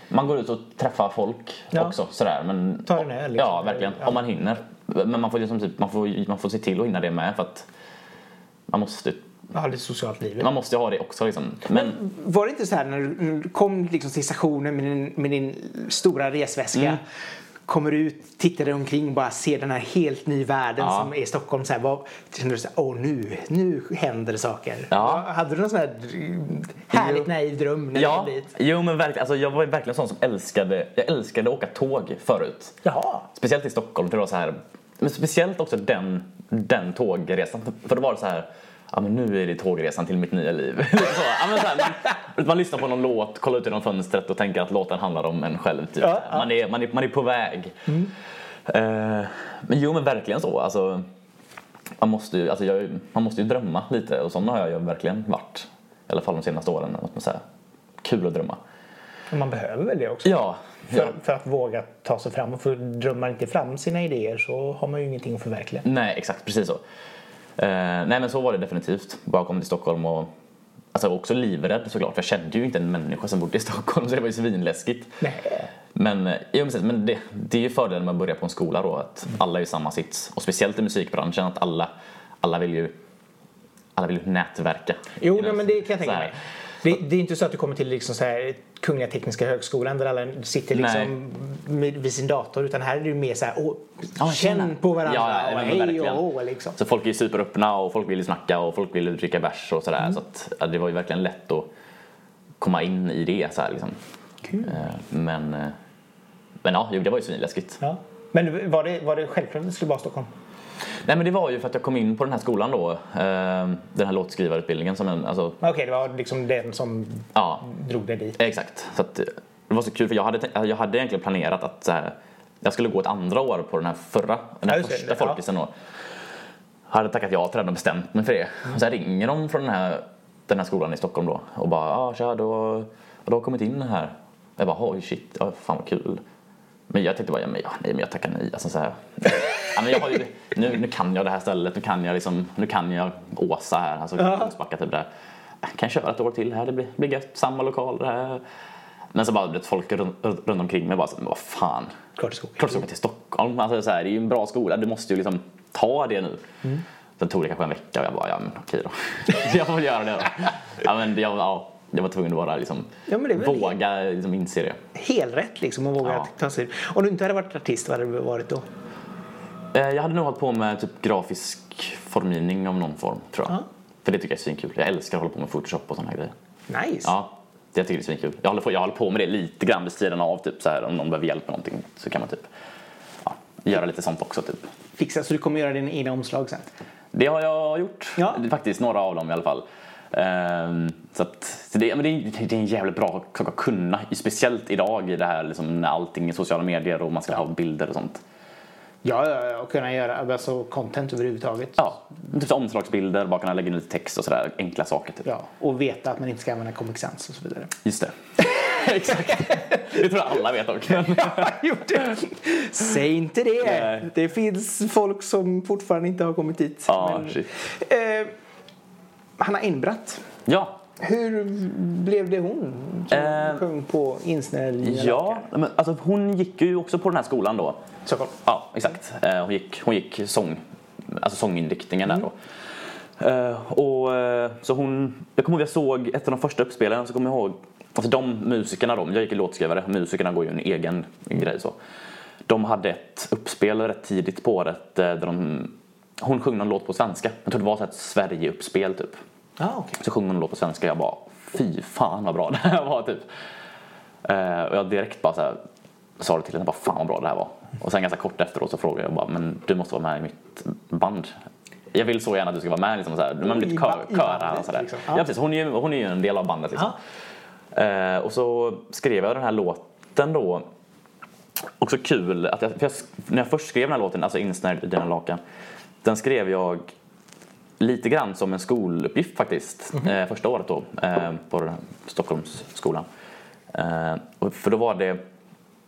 B: man går ut och träffar folk
A: Ja.
B: också sådär. Men,
A: Tar en öl, liksom.
B: Ja, verkligen.
A: Ja.
B: Om man hinner. Men man får, liksom typ, man, får, man får se till att hinna det med för att man måste,
A: Ja, det socialt liv.
B: man måste ha det också liksom. Men,
A: Var det inte så här när du kom liksom till stationen med din, med din stora resväska
B: Mm.
A: kommer ut, tittar dig omkring och bara ser den här helt ny världen
B: Ja.
A: som är Stockholm. Så här, vad, kände du så här, åh nu, nu händer det saker.
B: Ja.
A: Hade du någon sån här härligt
B: Jo.
A: naiv dröm när
B: ja,
A: du kom dit?
B: jo men verkligen. Alltså, jag var ju verkligen sån som älskade, jag älskade att åka tåg förut.
A: Jaha.
B: Speciellt i Stockholm, det var så här, men speciellt också den, den tågresan. För då var det så här, ja men nu är det tågresan till mitt nya liv. Lite så, ja, så här, man, man lyssnar på någon låt, kollar ut genom fönstret och tänker att låten handlar om en själv. Typ.
A: Ja, ja.
B: Man, är, man, är, man är på väg. Eh, men jo men verkligen så. Alltså, man, måste ju, alltså jag, man måste ju drömma lite och sån har jag ju verkligen varit. I alla fall de senaste åren. Måste man säga. Kul att drömma.
A: Man behöver väl det också?
B: Ja,
A: För,
B: ja.
A: för att våga ta sig fram. För drömmer man inte fram sina idéer så har man ju ingenting att förverkliga.
B: Nej, exakt. Precis så. Eh, nej, men så var det definitivt. Bara kom till Stockholm och alltså, också livrädd såklart. För jag kände ju inte en människa som bodde i Stockholm så det var ju svinläskigt.
A: Nej.
B: Men, eh, jo, precis, men det, det är ju fördelen med att börja på en skola då. Att alla är i samma sits. Och speciellt i musikbranschen att alla, alla vill ju alla vill ju nätverka.
A: Jo, nej, men det kan jag tänka mig. Det, det är inte så att du kommer till liksom så här, Kungliga Tekniska Högskolan där alla sitter liksom med, vid sin dator utan här är det mer så här, åh,
B: Ja,
A: känn på varandra
B: Ja,
A: och hej och hå liksom.
B: Så folk är superöppna och folk vill snacka och folk vill dricka bärs och
A: Mm.
B: sådär. Så att, ja, det var ju verkligen lätt att komma in i det så här, liksom.
A: Kul.
B: Eh, Men, eh, men ja, det var ju svinläskigt.
A: Ja. Men var det, var det självklart att det skulle vara Stockholm?
B: Nej men det var ju för att jag kom in på den här skolan då. eh, Den här låtskrivarutbildningen som en, alltså,
A: Okej, det var liksom den som
B: ja,
A: drog dig dit.
B: exakt. Så att, det var så kul för jag hade, jag hade egentligen planerat att så här, jag skulle gå ett andra år på den här förra, den här
A: Ja,
B: första
A: Ja.
B: folkisen då. Hade tackat ja till den och bestämt mig för det. Och sen ringer de från den här, den här skolan i Stockholm då och bara ja tja du har, du har kommit in här. Jag bara oj shit, ja, fan vad kul. Men jag tänkte bara, ja, men, ja, nej men jag tackar nej. Alltså, så här. Ja, jag ju, nu, nu kan jag det här stället, nu kan jag, liksom, nu kan jag Åsa här, alltså Kungsbacka typ där. Jag kan köra ett år till här, det blir, blir gött, samma lokal det här. Men så bara vet, folk runt, runt omkring mig bara så, men vad fan.
A: Klart det ska åka.
B: Klart du ska åka till Stockholm, alltså, så här, det är ju en bra skola, du måste ju liksom ta det nu. Sen tog det kanske en vecka och jag bara, ja men okej då. jag får väl göra det då. Ja, men jag, ja, jag var tvungen att bara liksom,
A: Ja,
B: våga liksom, inse det.
A: Helrätt liksom att våga
B: Ja.
A: ta sig Om du inte hade varit artist, vad hade du varit då?
B: Eh, Jag hade nog hållit på med typ grafisk formgivning av någon form, tror jag.
A: Ja.
B: För det tycker jag är svinkul. Jag älskar att hålla på med Photoshop och sådana grejer.
A: Nice.
B: Ja, det tycker jag är svinkul. Jag håller, på, jag håller på med det lite grann vid sidan av, typ så här, om någon behöver hjälp med någonting så kan man typ ja, göra lite sånt också. Typ.
A: Fixa så du kommer göra dina egna omslag sen?
B: Det har jag gjort.
A: Ja.
B: Faktiskt några av dem i alla fall. Ehm, så att, så det, men det, är, det är en jävligt bra sak att kunna. Speciellt idag i det här liksom, när allting är sociala medier och man ska ha bilder och sånt.
A: Ja, ja, ja, och kunna göra alltså, content överhuvudtaget.
B: Ja, typ omslagsbilder, bara kunna lägga in lite text och sådär. Enkla saker typ.
A: Ja, och veta att man inte ska använda Comic Sans och så vidare.
B: Just det. Exakt. Det tror jag alla vet. Men,
A: det. Säg inte det.
B: Nej.
A: Det finns folk som fortfarande inte har kommit dit.
B: Ja, shit.
A: Hanna Enbratt.
B: ja,
A: Hur blev det hon som
B: Eh,
A: sjöng på insnärliga
B: ja men alltså, hon gick ju också på den här skolan då.
A: Stockholm.
B: Ja, exakt. Eh, hon, gick, hon gick sång, alltså sånginriktningen där då. Eh, och, eh, så hon, jag kommer ihåg jag såg ett av de första uppspelen så kommer jag ihåg, alltså de musikerna då, jag gick i låtskrivare, musikerna går ju en egen grej så. De hade ett uppspel rätt tidigt på året eh, där de, hon sjöng någon låt på svenska. Jag tror det var ett Sverige-uppspel typ.
A: Ah, okay.
B: Så sjöng hon en låt på svenska jag bara fy fan vad bra det här var typ. Eh, och jag direkt bara så här, sa det till henne, bara fan vad bra det här var. Och sen ganska kort efteråt så frågade jag bara, men du måste vara med i mitt band. Jag vill så gärna att du ska vara med liksom så här, men
A: I
B: lite kör,
A: i
B: kör
A: bandet,
B: och sådär.
A: liksom.
B: Ja.
A: Ja.
B: precis, hon är ju, hon är ju en del av bandet liksom. Eh, och så skrev jag den här låten då. Också kul att jag, jag, när jag först skrev den här låten, alltså Insnärjd i dina lakan. Den skrev jag lite grann som en skoluppgift faktiskt. eh, första året då eh, på Stockholmsskolan. Eh, för då var det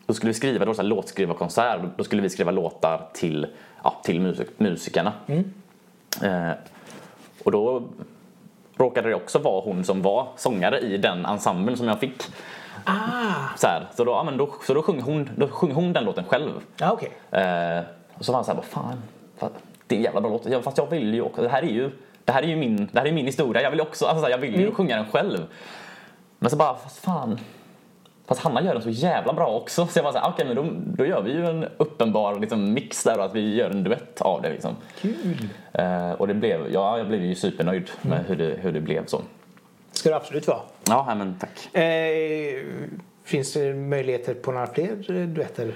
B: då skulle vi skriva, det var så här låtskrivarkonsert, då skulle vi skriva låtar till, ja, till musik, musikerna. Eh, och då råkade det också vara hon som var sångare i den ensemblen som jag fick.
A: Ah,
B: Så, här, så, då, ja, men då, så då, sjöng hon, då sjöng hon den låten själv.
A: ja okej.
B: Eh, och så var han så här, vad fan, det är en jävla bra låt. Fast jag vill ju också, det här är ju, det här är ju min, det här är min historia. Jag vill också, alltså, jag vill ju sjunga den själv. Men så bara, fast fan. Fast Hanna gör den så jävla bra också. Så jag bara okej men då, då gör vi ju en uppenbar liksom, mix där och att vi gör en duett av det liksom.
A: Kul.
B: Eh, och det blev, ja jag blev ju supernöjd med hur det, hur det blev så.
A: Ska det absolut vara.
B: Ja, men tack.
A: Eh, finns det möjligheter på några fler duetter?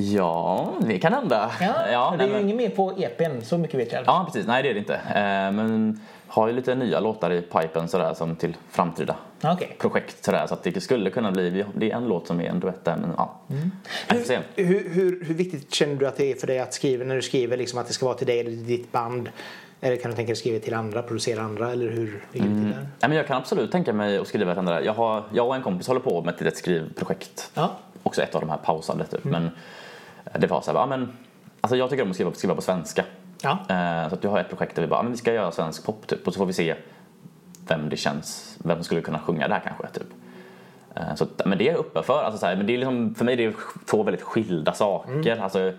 B: Ja, det kan hända.
A: det är
B: nej,
A: ju
B: men-
A: inget mer på EPn, så mycket vet jag.
B: Ja, precis. Nej, det är det inte. Eh, men har ju lite nya låtar i pipen sådär som till framtida
A: Ja, Okej.
B: projekt sådär så att det skulle kunna bli, det är en låt som är en duett där men ja. Får se.
A: Hur, hur, hur viktigt känner du att det är för dig att skriva när du skriver liksom att det ska vara till dig eller till ditt band? Eller kan du tänka dig skriva till andra, producera andra eller hur ligger det till där?
B: Nej, men jag kan absolut tänka mig att skriva ett andra. Jag, har, jag och en kompis håller på med ett skrivprojekt.
A: Ja.
B: Också ett av de här pausade typ. Men det var så här, ja, men, alltså jag tycker om att skriva, skriva på svenska.
A: Ja.
B: Eh, så att jag har ett projekt där vi bara, men vi ska göra svensk pop typ och så får vi se vem det känns, vem skulle kunna sjunga det här kanske typ. Eh, så, men det är jag uppe för. Alltså, så här, men det är liksom, för mig är det två väldigt skilda saker. Alltså,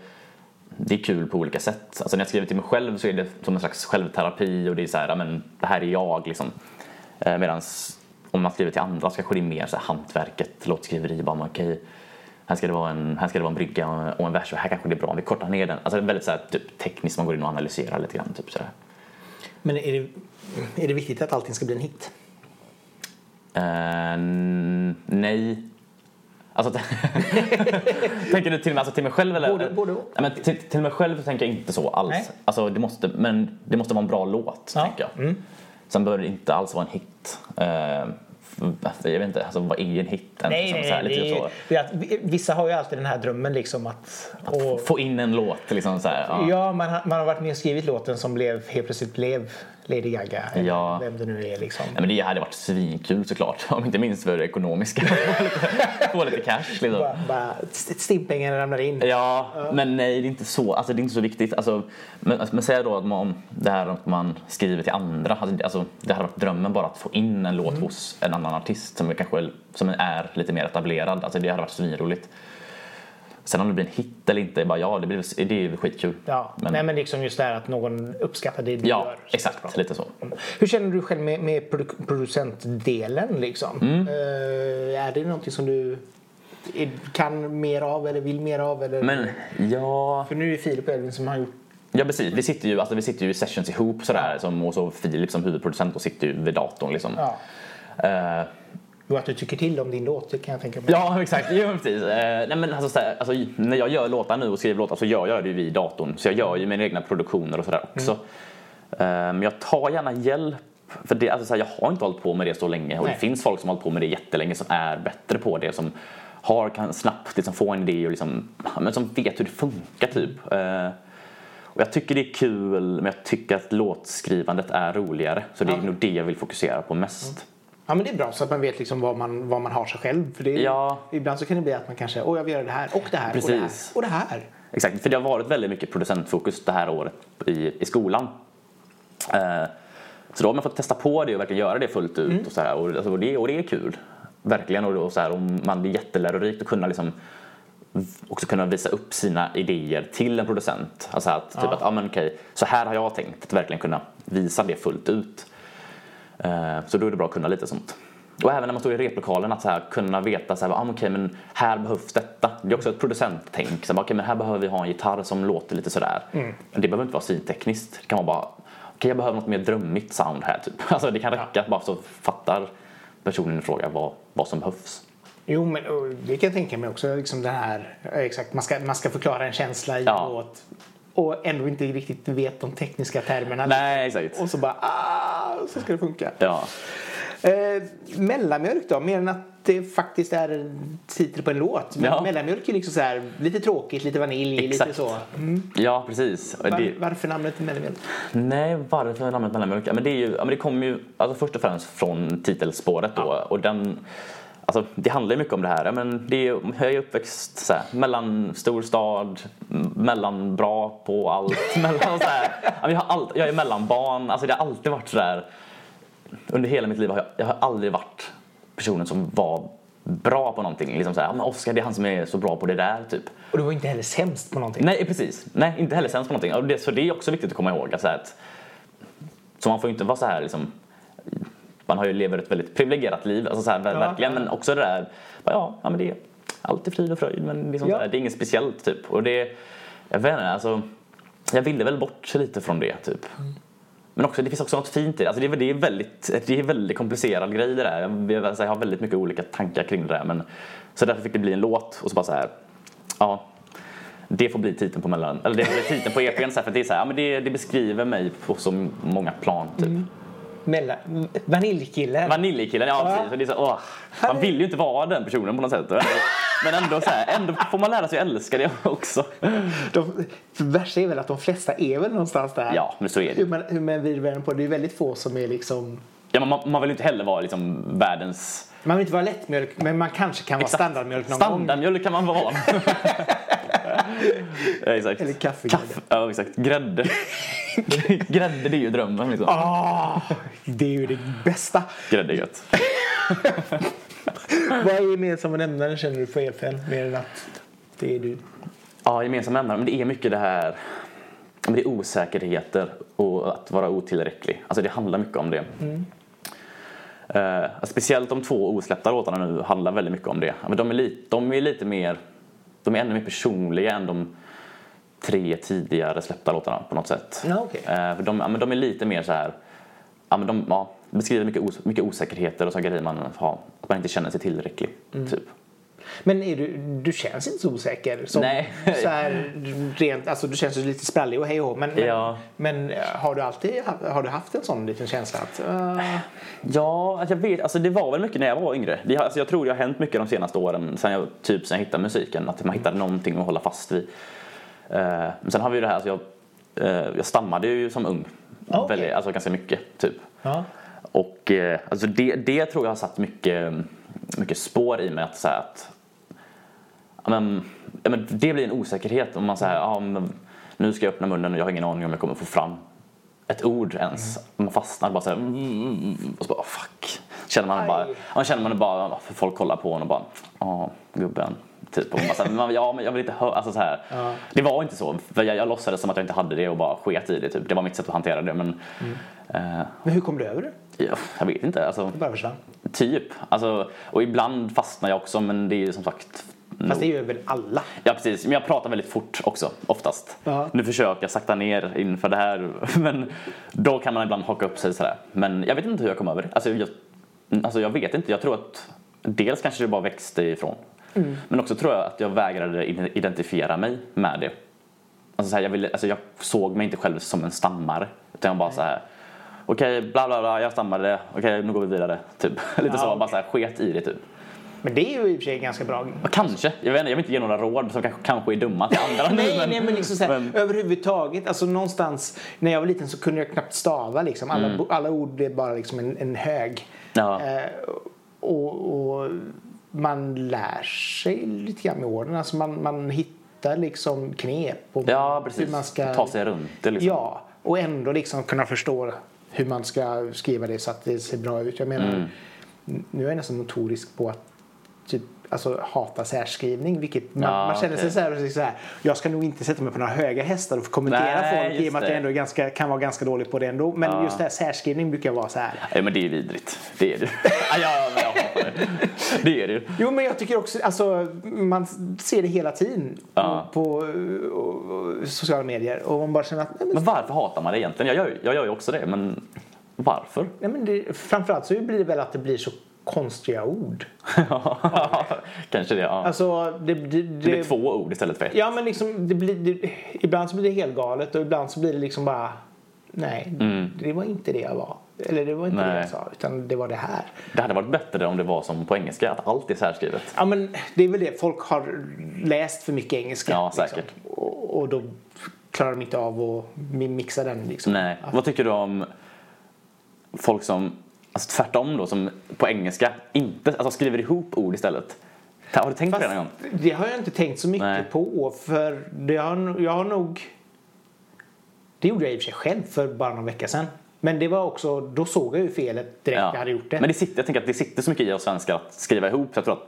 B: det är kul på olika sätt. Alltså, när jag skriver till mig själv så är det som en slags självterapi och det är så här, men det här är jag liksom. Eh, Medan om man skriver till andra så kanske det är mer så här, hantverket, låtskriveri, bara okej här ska, det vara en, här ska det vara en brygga och en vers och här kanske det är bra om vi kortar ner den. Alltså det är väldigt så här, typ, tekniskt, man går in och analyserar lite grann. Typ, så här.
A: Men är det, är det viktigt att allting ska bli en hit?
B: N- nej. Alltså, tänker du till mig, alltså, till mig själv eller?
A: Både- både.
B: Nej, men till, till mig själv tänker jag inte så alls.
A: Nej.
B: Alltså, det måste, men det måste vara en bra låt,
A: Ja.
B: tänker jag. Sen behöver det inte alls vara en hit. Eh, för- jag vet inte, alltså, vad en hit? En,
A: Nej, nej, nej. är,
B: så.
A: det att, vissa har ju alltid den här drömmen liksom att... Och,
B: Få in en låt, liksom så här. Ja.
A: ja, man har, man har varit med och skrivit låten som blev, helt plötsligt blev Lady Gaga. Eller
B: Ja.
A: vem det nu är liksom.
B: Nej, men det hade varit svinkul såklart, om inte minst för det ekonomiska. Få lite, cash liksom.
A: Bara, bara stimpengarna ramlar in.
B: Ja, men nej det är inte så, alltså, det är inte så viktigt. Alltså, men, men säg då att man, det här att man skriver till andra, alltså, alltså, det hade varit drömmen bara att få in en låt hos en annan artist som är, kanske, som är lite mer etablerad. Alltså, det hade varit svinroligt. Sen om det blir en hit eller inte, bara, ja det, blir, det är skitkul.
A: Ja,
B: Men-
A: Nej, men liksom just det här att någon uppskattar det du
B: Ja,
A: gör.
B: exakt, lite så.
A: Hur känner du själv med, med produ- producentdelen liksom?
B: Mm.
A: Eh, är det någonting som du kan mer av eller vill mer av? Eller?
B: Men ja,
A: För nu är det Filip och Elvin som har gjort
B: ja precis. Vi sitter ju, alltså, vi sitter ju i sessions ihop sådär, som, och så Filip som huvudproducent och sitter ju vid datorn liksom.
A: Ja.
B: Eh,
A: Och att du tycker till om din låt, det kan jag tänka mig.
B: Ja, exakt. Jo, precis. Eh, nej, men alltså, så här, alltså, när jag gör låtar nu och skriver låtar så gör jag det ju vid datorn. Så jag gör ju mina egna produktioner och sådär också. Eh, men jag tar gärna hjälp. För det, alltså, så här, jag har inte hållit på med det så länge och
A: Nej.
B: det finns folk som har hållit på med det jättelänge som är bättre på det. Som har, kan snabbt liksom, få en idé och liksom, men som vet hur det funkar typ. Eh, och jag tycker det är kul men jag tycker att låtskrivandet är roligare. Så det är
A: Ja.
B: nog det jag vill fokusera på mest.
A: Ja men det är bra så att man vet liksom vad man, vad man har sig själv. För det är,
B: Ja.
A: Ibland så kan det bli att man kanske, åh jag vill göra det här och det här
B: Precis.
A: och det här och det här.
B: Exakt, för det har varit väldigt mycket producentfokus det här året i, i skolan. Eh, så då har man fått testa på det och verkligen göra det fullt ut och, så här, och, alltså, och, det, och det är kul. Verkligen och, och, så här, och man det är jättelärorikt att kunna liksom också kunna visa upp sina idéer till en producent. Alltså att, typ att, ah, men okej, så här har jag tänkt. Att verkligen kunna visa det fullt ut. Eh, så då är det bra att kunna lite sånt. Och även när man står i replokalen att så här, kunna veta så här, ah, okej, men här behövs detta. Det är också ett producenttänk. Så här, okej, men här behöver vi ha en gitarr som låter lite sådär. Men det behöver inte vara syntekniskt. Det kan vara bara, okej jag behöver något mer drömmigt sound här typ. Alltså det kan räcka bara så fattar personen i fråga vad, vad som behövs.
A: Jo men det kan jag tänka mig också. Liksom det här, ja, exakt, man, ska, man ska förklara en känsla i
B: Ja.
A: låt. Och ändå inte riktigt vet de tekniska termerna.
B: Nej, exakt.
A: Och så bara, ah, så ska det funka.
B: Ja.
A: Eh, mellanmjölk då? Mer än att det faktiskt är titel på en låt.
B: Ja.
A: Mellanmjölk är liksom så här, lite tråkigt, lite vanilj,
B: Exakt.
A: lite så.
B: Ja, precis.
A: Var,
B: det,
A: Varför namnet mellanmjölk?
B: nej, varför namnet mellanmjölk? Ja, men det, är ju, ja, men det kommer ju alltså först och främst från titelspåret då. Och den, alltså, det handlar ju mycket om det här. Men det är, jag är uppväxt så här, mellan storstad, m- mellan bra på allt. mellan, så här, jag, har allt, jag är mellanbarn. Alltså, det har alltid varit så där. Under hela mitt liv har jag, jag har aldrig varit personen som var bra på någonting. Liksom så här, men Oscar det är han som är så bra på det där typ.
A: Och du var inte heller sämst på någonting.
B: Nej, precis. Nej, inte heller sämst på någonting. Och det, så det är också viktigt att komma ihåg. Att, så, här, att, så man får inte vara så här liksom, man har ju lever ett väldigt privilegierat liv, alltså så här,
A: Ja,
B: verkligen. Men också det där, bara, ja, ja men det är alltid frid och fröjd men liksom
A: Ja.
B: så här, det är inget speciellt typ. Och det, jag vet inte, alltså, jag ville väl bort lite från det typ. Men också, det finns också något fint i det. Alltså det, är, det, är väldigt, det är väldigt komplicerad grej det där. Jag, jag, jag har väldigt mycket olika tankar kring det där. Men, så därför fick det bli en låt och så bara så här, ja. Det får bli titeln på mellan, eller det får bli titeln på EPn så här, för det är så här, ja, men det, det beskriver mig på så många plan typ.
A: Mellan, vaniljkillen.
B: Vaniljkillen, ja
A: Ja.
B: precis. Och det är så, åh, man vill ju inte vara den personen på något sätt. Men ändå, så här, ändå får man lära sig att älska det också.
A: De, värsta är väl att de flesta är väl någonstans där.
B: Ja, men så är det.
A: Hur man, hur man vrider på det. Det är väldigt få som är liksom...
B: Ja, man, man vill inte heller vara liksom världens
A: Man vill inte vara lättmjölk, men man kanske kan vara standardmjölk någon gång.
B: Standardmjölk kan man vara. ja, exakt.
A: Eller kaffegrädde.
B: Kaffe, ja, exakt. Grädde. Grädde, det är ju drömmen liksom.
A: Ah, det är ju det bästa.
B: Grädde är gött.
A: Vad är gemensamma nämnaren känner du på EPn? Mer än att det är du.
B: Ja, gemensamma nämnare. Men det är mycket det här men det är osäkerheter och att vara otillräcklig. Alltså det handlar mycket om det. Eh, speciellt de två osläppta låtarna nu handlar väldigt mycket om det. Men de, är lite, de är lite mer, de är ännu mer personliga än de tre tidigare släppta låtarna på något sätt.
A: Ja, okej.
B: Eh, för de, ja, men de är lite mer så här, ja, men de ja, beskriver mycket, os, mycket osäkerheter och så grejer man har, att man inte känner sig tillräcklig.
A: Mm.
B: Typ.
A: Men är du, du känns inte så osäker. Som,
B: Nej.
A: Så här, rent, alltså, du känns ju lite sprallig och hej och men,
B: Ja.
A: men eh, har du alltid har du haft en sån liten känsla att... Uh,
B: Ja, jag vet, alltså det var väl mycket när jag var yngre. Det alltså jag tror det har hänt mycket de senaste åren sen jag, typ sen jag hittade musiken. Att man hittade någonting att hålla fast vid. Eh, men sen har vi ju det här, alltså jag, eh, jag stammade ju som ung.
A: Okej.
B: Väldigt, alltså ganska mycket, typ.
A: ja.
B: Och eh, alltså det, det tror jag har satt mycket, mycket spår i mig att säga att men, men det blir en osäkerhet om man säger ja, men, nu ska jag öppna munnen och jag har ingen aning om jag kommer få fram ett ord ens. Man fastnar bara så här, mm, mm, mm, och så bara fuck. Känner man
A: Aj.
B: bara, ja, känner man bara, folk kollar på en och bara ja gubben. Typ. Och man här, men, ja men jag vill inte höra, alltså så här.
A: Ja.
B: Det var inte så, för jag, jag låtsades som att jag inte hade det och bara sket i det. Typ. Det var mitt sätt att hantera det. Men, eh,
A: Men hur kom du över det?
B: ja, jag vet inte. Alltså,
A: Det bara försvann.
B: Typ. Alltså, och ibland fastnar jag också men det är ju som sagt
A: Fast det gör väl alla?
B: Ja precis, men jag pratar väldigt fort också oftast.
A: Ja.
B: Nu försöker jag sakta ner inför det här men då kan man ibland haka upp sig sådär. Men jag vet inte hur jag kom över det. Alltså jag, alltså jag vet inte, jag tror att dels kanske det bara växte ifrån. Men också tror jag att jag vägrade identifiera mig med det. Alltså, så här, jag, ville, alltså jag såg mig inte själv som en stammare. Utan jag bara så här. Okej, bla bla bla, jag stammade. Okej, nu går vi vidare. Typ. Lite
A: Ja,
B: så,
A: okej.
B: bara så här, sket i det typ.
A: Men det är ju i och för sig ganska bra.
B: Kanske. Jag, vet inte, jag vill inte ge några råd som kanske, kanske är dumma till andra.
A: Nej, nej, men liksom så här,
B: men-
A: överhuvudtaget. Alltså någonstans, när jag var liten så kunde jag knappt stava liksom. Alla,
B: Mm.
A: alla ord blev bara liksom en, en hög.
B: Ja.
A: Eh, och, och man lär sig lite grann med åren. Alltså man, man hittar liksom knep. Och
B: Ja, precis.
A: Hur man ska,
B: Ta sig runt det liksom.
A: Ja, och ändå liksom kunna förstå hur man ska skriva det så att det ser bra ut. Jag menar,
B: Mm.
A: nu är jag nästan notorisk på att typ, alltså, hata särskrivning. Vilket man,
B: Ja,
A: man känner sig
B: okej.
A: så här, och så här, jag ska nog inte sätta mig på några höga hästar och kommentera
B: Nej,
A: folk i och med att
B: det.
A: jag ändå ganska, kan vara ganska dålig på det ändå. Men
B: Ja.
A: just det här särskrivning brukar vara så här.
B: Nej men det är vidrigt. Det är det. ja, ja, men jag det. Är det.
A: Jo men jag tycker också, alltså man ser det hela tiden
B: Ja.
A: på uh, uh, sociala medier och man bara känner att nej, men,
B: Men varför hatar man det egentligen? Jag gör, jag gör ju också det, men varför?
A: nej, men det, framförallt så blir det väl att det blir så konstiga ord.
B: Kanske det, ja.
A: Alltså det, det,
B: det blir
A: det,
B: två ord istället för ett.
A: Ja men liksom det blir, ibland så blir det helt galet och ibland så blir det liksom bara nej
B: Mm.
A: det var inte det jag var. Eller det var inte det
B: Nej.
A: jag sa, utan det var det här.
B: Det hade varit bättre om det var som på engelska, att allt är särskrivet.
A: Ja, men det är väl det. Folk har läst för mycket engelska.
B: Ja, säkert.
A: Och, och då klarar de inte av att mi- mixa den. Liksom.
B: Nej. Vad tycker du om folk som, alltså tvärtom då, som på engelska inte, alltså skriver ihop ord istället? Har du tänkt på det någon gång?
A: det har jag inte tänkt så mycket
B: Nej.
A: på. För det har, jag har nog... Det gjorde jag i och för sig själv för bara någon vecka sedan. Men det var också, då såg jag ju felet direkt jag hade gjort det.
B: Men det sitter, jag tänker att det sitter så mycket i oss svenskar att skriva ihop. Så jag tror att,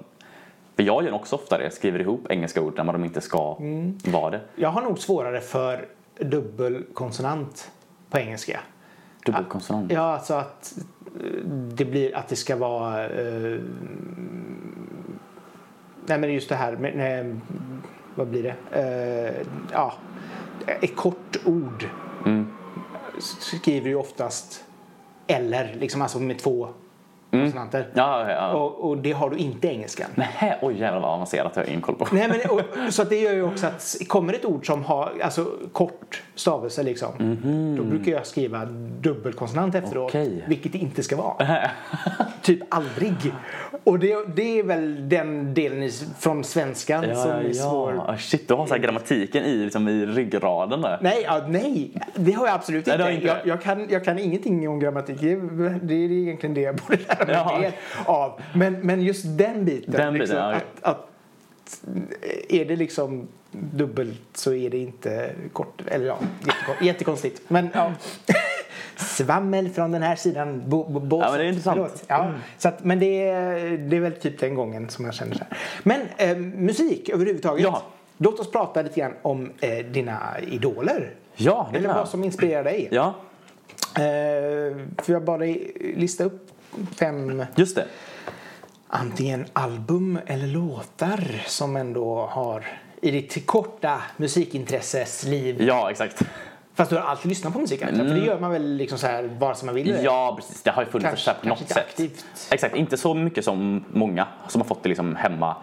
B: för jag gör också ofta det, skriver ihop engelska ord när de inte ska
A: Mm.
B: vara det.
A: Jag har nog svårare för dubbelkonsonant på engelska.
B: Dubbelkonsonant.
A: Ja, alltså att eh, det blir att det ska vara... Eh, nej, men just det här med... Nej, vad blir det? Eh, ja, ett kort ord
B: Mm
A: skriver ju oftast eller, liksom alltså med två konsonanter.
B: Ja, ja, ja.
A: Och, och det har du inte i engelskan.
B: Nej, oj jävlar vad avancerat jag har ingen koll på.
A: Nej, men, och, så det gör ju också att kommer ett ord som har alltså, kort stavelse liksom, då brukar jag skriva dubbelkonsonant efteråt.
B: Okej.
A: vilket det inte ska vara. typ aldrig. Och det, det är väl den delen från svenskan
B: Ja,
A: som är svår.
B: ja. Shit, du har så grammatiken i, liksom, i ryggraden där.
A: Nej, ja, nej, det har jag absolut
B: Nej,
A: inte.
B: har inte.
A: Jag, jag, kan, jag kan ingenting om grammatik. Det är, det är egentligen det jag borde lära mer av. Men, men just den biten.
B: Den biten,
A: liksom,
B: ja,
A: att, att är det liksom dubbelt så är det inte kort. Eller ja, jättekon- jättekonstigt. Men ja. Svammel från den här sidan. Bo, bo, båset.
B: Ja, men det är intressant.
A: Förlåt. Ja, så att, men det är, det är väl typ den gången som jag känner så här. Men eh, musik överhuvudtaget.
B: Ja.
A: Låt oss prata lite grann om eh, dina idoler.
B: Ja, det
A: Eller vad som inspirerar dig.
B: Ja,
A: Eh, får jag bara lista upp fem
B: just det.
A: antingen album eller låtar som ändå har i ditt korta musikintresses liv.
B: Ja, exakt.
A: Fast du har alltid lyssnat på musik jag? För det gör man väl liksom så här vare sig man vill? eller?
B: Ja, precis. Det har ju funnits
A: Kanske-
B: så på något
A: inte
B: sätt.
A: aktivt.
B: Exakt, inte så mycket som många som har fått det liksom hemma.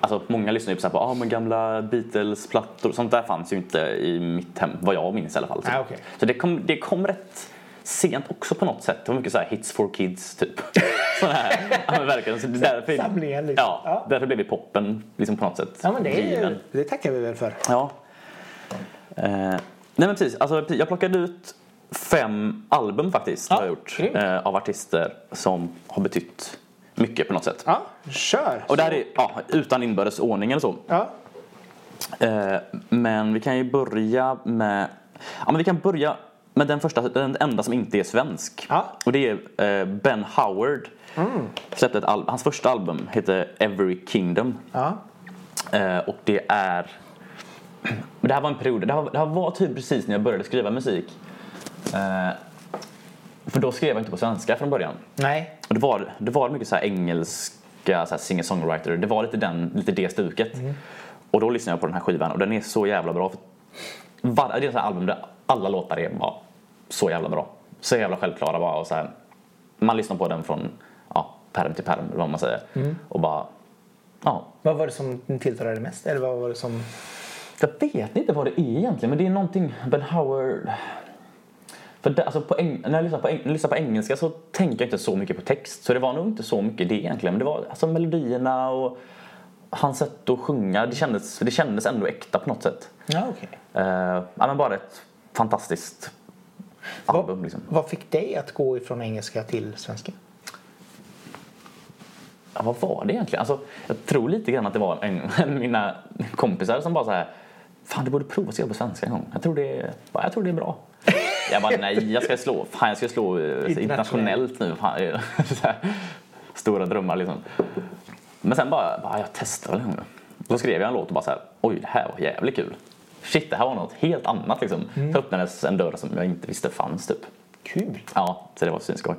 B: Alltså många lyssnar ju på, så här på ah, men gamla Beatles-plattor. Sånt där fanns ju inte i mitt hem, vad jag minns i alla fall.
A: Ah, okej.
B: Så det kom, det kom rätt sent också på något sätt. Det var mycket så här hits for kids typ. Såna här, ja, men verkligen. Så därför,
A: Samlingar, liksom.
B: Ja,
A: Ja.
B: därför blev vi poppen liksom på något sätt.
A: Ja, men det, är,
B: given.
A: det tackar vi väl för.
B: Ja. Eh, nej men precis, alltså, jag plockade ut fem album faktiskt
A: Ja,
B: har jag gjort, eh, av artister som har betytt mycket på något sätt.
A: Ja, kör!
B: Och det här är ja, utan inbördes ordning eller så.
A: Ja.
B: Eh, men vi kan ju börja med, ja men vi kan börja med den första, den enda som inte är svensk.
A: Ja.
B: Och det är eh, Ben Howard. Släppte ett al- hans första album heter Every Kingdom.
A: Ja.
B: Eh, och det är... Men det här var en period, det här, det här var typ precis när jag började skriva musik. Eh, för då skrev jag inte på svenska från början.
A: Nej.
B: Och det var, det var mycket så här engelska så här singer-songwriter, det var lite, den, lite det stuket. Och då lyssnade jag på den här skivan och den är så jävla bra. För var, det är ett album där alla låtar är bara så jävla bra. Så jävla självklara bara. Och så här, man lyssnar på den från ja, pärm till pärm, eller vad man säger. Och bara, ja,
A: Vad var det som tilltalade dig mest? Eller vad var det som...
B: Jag vet inte vad det är egentligen, men det är någonting Ben Howard... För det, alltså på eng, när, jag lyssnar på eng, när jag lyssnar på engelska så tänker jag inte så mycket på text. Så det var nog inte så mycket det egentligen. Men det var alltså melodierna och hans sätt att sjunga. Det kändes, det kändes ändå äkta på något sätt.
A: Ja, okej.
B: Uh, ja, men bara ett fantastiskt album liksom.
A: Vad fick dig att gå ifrån engelska till svenska?
B: Ja, vad var det egentligen? Alltså, jag tror lite grann att det var en, mina kompisar som bara så här Fan du borde prova att skriva på svenska en gång. Jag tror det jag tror det är bra. Jag bara nej jag ska slå, fan jag ska slå eh, internationellt nu. Fan, stora drömmar liksom. Men sen bara, bara jag testar väl en gång. Så skrev jag en låt och bara så här, oj det här var jävligt kul. Shit det här var något helt annat liksom. Så öppnades en dörr som jag inte visste fanns typ.
A: Kul.
B: Ja, så det var svinskoj.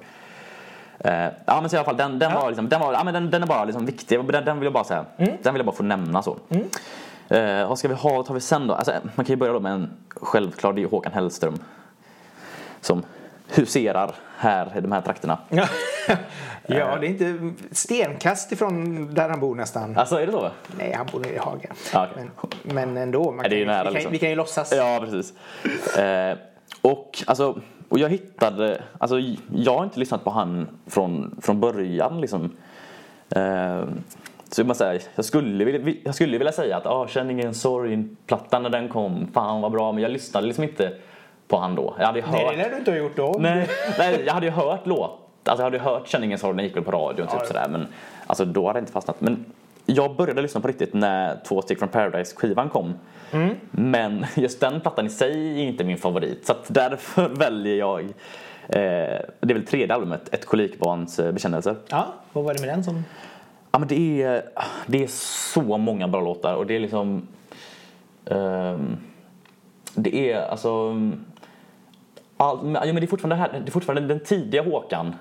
B: Uh, ja men så i alla fall den, den var liksom, den var, ja men den, den är bara liksom viktig. Den, den vill jag bara säga. Den vill jag bara få nämna så. Eh, vad ska vi ha, vad tar vi sen då? Alltså, man kan ju börja då med en självklar, det är ju Håkan Hellström. Som huserar här i de här trakterna.
A: Ja, ja det är inte stenkast ifrån där han bor nästan.
B: Alltså är det så?
A: Nej, han bor nere i Haga.
B: Ja, okej.
A: men, men ändå. Man
B: Ja, det är ju
A: kan,
B: nära,
A: vi, kan,
B: liksom.
A: vi kan ju låtsas.
B: Ja, precis. Eh, och alltså, och jag hittade, alltså jag har inte lyssnat på han från, från början liksom. Eh, så man säger, jag, skulle, vilja- jag skulle vilja säga att ah, Känn ingen sorg-plattan när den kom, fan vad bra, men jag lyssnade liksom inte på han då. Jag hade ju
A: Nej,
B: hört,
A: det lär du inte ha gjort då.
B: nej, nej, jag hade ju hört låt, alltså jag hade ju hört Känn ingen sorg, den gick väl på radion typ
A: Ja.
B: sådär, men alltså då hade jag inte fastnat. Men jag började lyssna på riktigt när Två steg från Paradise-skivan kom.
A: Mm.
B: Men just den plattan i sig är inte min favorit. Så att därför väljer jag, eh, det är väl tredje albumet, Ett kolikbarns eh, bekännelser.
A: Ja, vad var det med den som...
B: Ja men det är, det är så många bra låtar och det är liksom, ehm, det är alltså, all, men, ja, men det är fortfarande, här, det är fortfarande den tidiga Håkan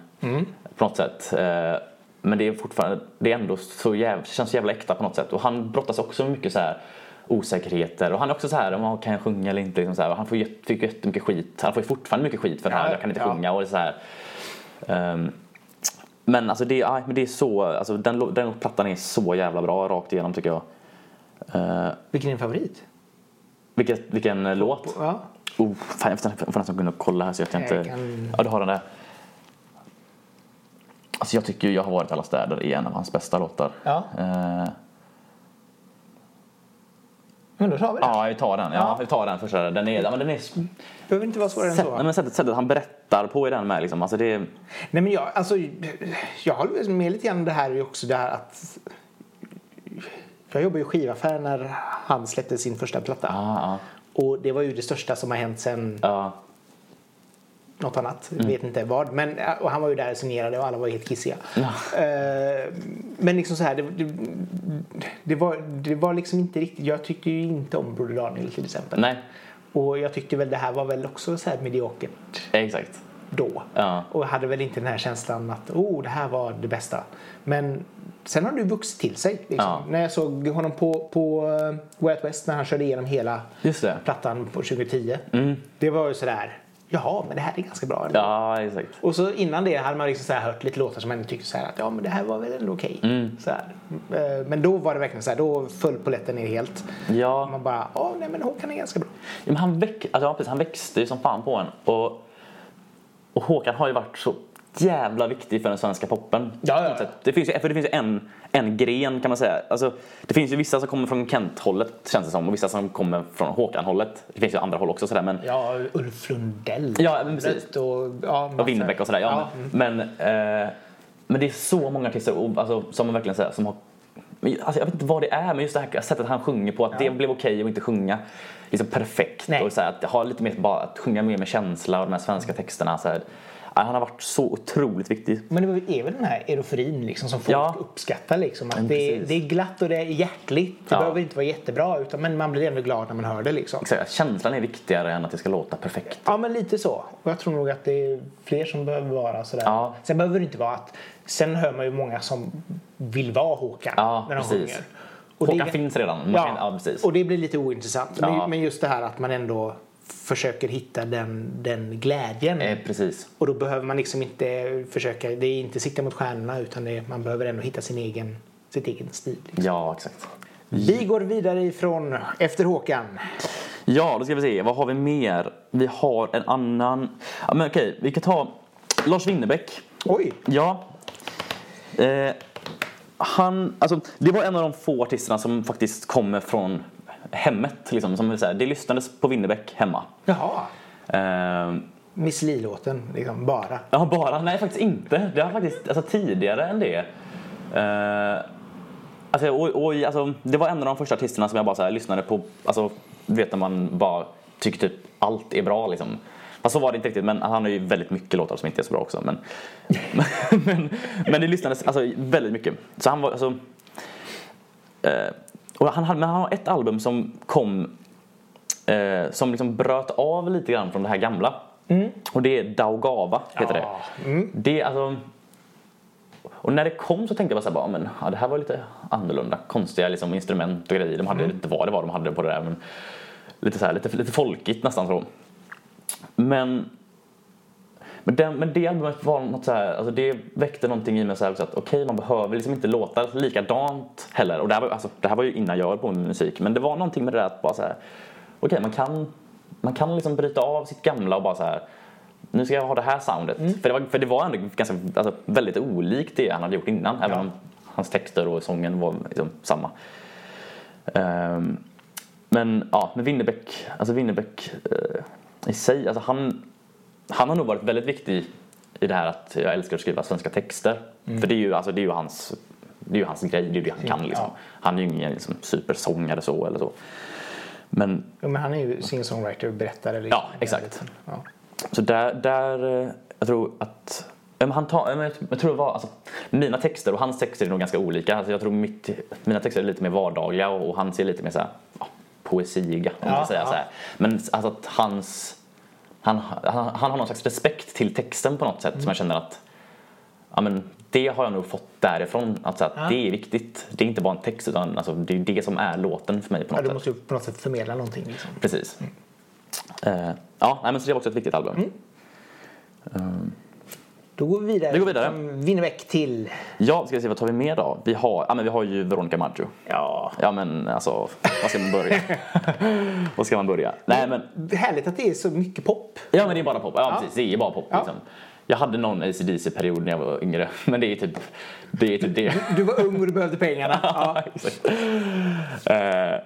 B: på något sätt. Eh, men det är fortfarande, det är ändå så jävla, känns jävla äkta på något sätt och han brottas också med mycket så här osäkerheter och han är också så här, om kan jag sjunga eller inte? Liksom så här, och han får jätte, fick jättemycket skit, han får ju fortfarande mycket skit för det här,
A: Ja,
B: jag kan inte
A: ja.
B: sjunga och det så här. ehm, men alltså det, ja, men det är så, alltså den, den plattan är så jävla bra rakt igenom tycker jag. Uh,
A: Vilken är din favorit?
B: vilket, vilken eh, låt?
A: Ja.
B: Oh, fan, jag får nästan- gå in och kolla här så att jag inte...
A: Kan-
B: Ja, du har den där. Alltså jag tycker ju Jag har varit i alla städer är en av hans bästa låtar.
A: Ja.
B: Eh,
A: Men då tar vi det.
B: ja, vi tar den. Ja,
A: Ja.
B: vi tar den första. Den är, men den är
A: behöver inte vara svårare än så.
B: nej, men sättet, sättet han berättar på i den med liksom. Alltså det
A: Nej men jag, alltså, jag håller med lite grann det här också det här att jag jobbade i skivaffär när han släppte sin första platta.
B: ja, ja,
A: Och det var ju det största som har hänt sen
B: ja.
A: något annat.
B: Mm.
A: Vet inte vad. Men, och han var ju där och signerade och alla var helt kissiga.
B: Ja.
A: Eh, men liksom så här, det, det, det, var, det var liksom inte riktigt. Jag tyckte ju inte om Broder Daniel till exempel.
B: Nej,
A: Och jag tyckte väl det här var väl också så här mediokert
B: exakt.
A: Då.
B: Ja.
A: Och hade väl inte den här känslan att oh, det här var det bästa. Men sen har du vuxit till sig. Liksom.
B: Ja.
A: När jag såg honom på, på uh, Way Out West när han körde igenom hela plattan på 2010. Det var ju sådär, jaha men det här är ganska bra. ändå."
B: Ja, exakt.
A: Och så innan det hade man liksom så här hört lite låtar som man tyckte så här att ja men det här var väl ändå okej.
B: Mm.
A: Så här. Eh, Men då var det verkligen så här, då föll polletten ner helt.
B: Ja.
A: Man bara, ja nej men Håkan är ganska bra.
B: Ja, men han, väck, alltså, han växte ju som fan på en. Och, och Håkan har ju varit så jävla viktig för den svenska poppen.
A: Ja, ja.
B: Det finns ju, för det finns ju en, en gren kan man säga. Alltså, det finns ju vissa som kommer från Kent-hållet känns det som och vissa som kommer från Håkan-hållet. Det finns ju andra håll också sådär men
A: Ja, Ulf Lundell.
B: Ja, precis.
A: Och, ja,
B: och Winnerbäck och sådär. Ja,
A: Ja,
B: men, men, eh, men det är så många artister och, alltså, som man verkligen säger som har alltså, jag vet inte vad det är men just det här sättet han sjunger på att det blev okej att inte sjunga liksom perfekt
A: Nej.
B: och så här, att ha lite mer bara att sjunga mer med känsla och de här svenska texterna så här. Han har varit så otroligt viktig.
A: Men det är väl den här euforin liksom som folk
B: Ja.
A: uppskattar. Liksom. Att det, det är glatt och det är hjärtligt. Det
B: Ja.
A: behöver inte vara jättebra utan, men man blir ändå glad när man hör det. Liksom.
B: Exakt, känslan är viktigare än att det ska låta perfekt.
A: Ja men lite så. Och jag tror nog att det är fler som behöver vara sådär.
B: Ja.
A: Sen behöver det inte vara att... Sen hör man ju många som vill vara Håkan
B: Ja,
A: när de
B: precis.
A: sjunger. Och
B: Håkan
A: det-
B: finns redan. Man
A: Ja,
B: kan, ja precis.
A: och det blir lite ointressant.
B: Ja.
A: Men, men just det här att man ändå försöker hitta den, den glädjen.
B: Eh, precis.
A: Och då behöver man liksom inte försöka, det är inte sikta mot stjärnorna utan det, man behöver ändå hitta sin egen, sitt egen stil. Liksom.
B: Ja, exakt.
A: Vi går vidare ifrån Efter Håkan.
B: Ja, då ska vi se. Vad har vi mer? Vi har en annan... Ja, men okej, vi kan ta Lars Winnerbäck.
A: Oj!
B: Ja. Eh, han, alltså, det var en av de få artisterna som faktiskt kommer från hemmet. Liksom, som vill säga, det lyssnades på Winnerbäck hemma.
A: Jaha.
B: Eh,
A: Miss Li-låten, liksom, bara.
B: Ja, bara? Nej, faktiskt inte. Det har faktiskt, alltså tidigare än det. Eh, alltså, och, och, alltså, det var en av de första artisterna som jag bara så här, lyssnade på. Alltså, vet när man bara tycker typ allt är bra liksom. Fast så var det inte riktigt, men han har ju väldigt mycket låtar som inte är så bra också. Men, men, men det lyssnades alltså, väldigt mycket. Så han var alltså... Eh, och han, hade- men han har ett album som kom eh, som liksom bröt av lite grann från det här gamla. Och det är Daugava, heter
A: Ja,
B: det. Det är alltså... Och när det kom så tänkte jag bara så här, men, ja, det här var lite annorlunda. Konstiga liksom, instrument och grejer. De hade inte vad det var de hade på det där. Men lite, så här, lite, lite folkigt nästan så. Men, men, den, men det albumet var något så här, alltså det väckte någonting i mig så här också att okej man behöver liksom inte låta likadant heller. Och det här var, alltså, det här var ju innan jag höll på med musik. Men det var någonting med det där att bara så här, okej man kan, man kan liksom bryta av sitt gamla och bara så här nu ska jag ha det här soundet.
A: Mm.
B: För, det var, för det var ändå ganska, alltså, väldigt olikt det han hade gjort innan. Även om hans texter och sången var liksom samma. Ehm, men ja, med Winnerbäck, alltså Winnerbäck eh, i sig, alltså han, han har nog varit väldigt viktig i det här att jag älskar att skriva svenska texter.
A: Mm.
B: För det är ju, alltså, det är ju hans det är ju hans grej, det är ju det han kan liksom.
A: Ja.
B: Han är ju ingen liksom, supersångare så eller så. Men
A: Ja, men han är ju singer-songwriter och berättare. Liksom.
B: Ja, exakt.
A: Ja.
B: Så där, där eh, jag tror att han tar, jag tror det var, alltså, mina texter och hans texter är nog ganska olika. Alltså, jag tror mitt, mina texter är lite mer vardagliga och, och hans är lite mer så här, ja, poesiga om man
A: Ja,
B: säga
A: ja.
B: så här. Men alltså att hans, han, han, han har någon slags respekt till texten på något sätt
A: Mm.
B: som jag känner att ja, men det har jag nog fått därifrån. Att, så här, Det är viktigt. Det är inte bara en text utan alltså, det är det som är låten för mig på
A: Ja,
B: något
A: du
B: sätt.
A: måste ju på något sätt förmedla någonting. Liksom.
B: Precis. Eh, ja, nej, men så det var också ett viktigt album.
A: Mm. Då går vi vidare.
B: Vi går vidare.
A: Winnerbäck till...
B: Ja, ska vi se vad tar vi mer då? Vi har, ja, men vi har ju Veronica Maggio.
A: Ja.
B: Ja men alltså, var ska man börja? var ska man börja? Nej men,
A: Härligt att det är så mycket pop.
B: ja men det är bara pop. Ja,
A: Ja.
B: precis, det är bara pop
A: Ja.
B: liksom. Jag hade någon ACDC-period när jag var yngre, men det är typ det. Är typ det.
A: Du var ung och du behövde pengarna. Ja.
B: Exakt. Eh,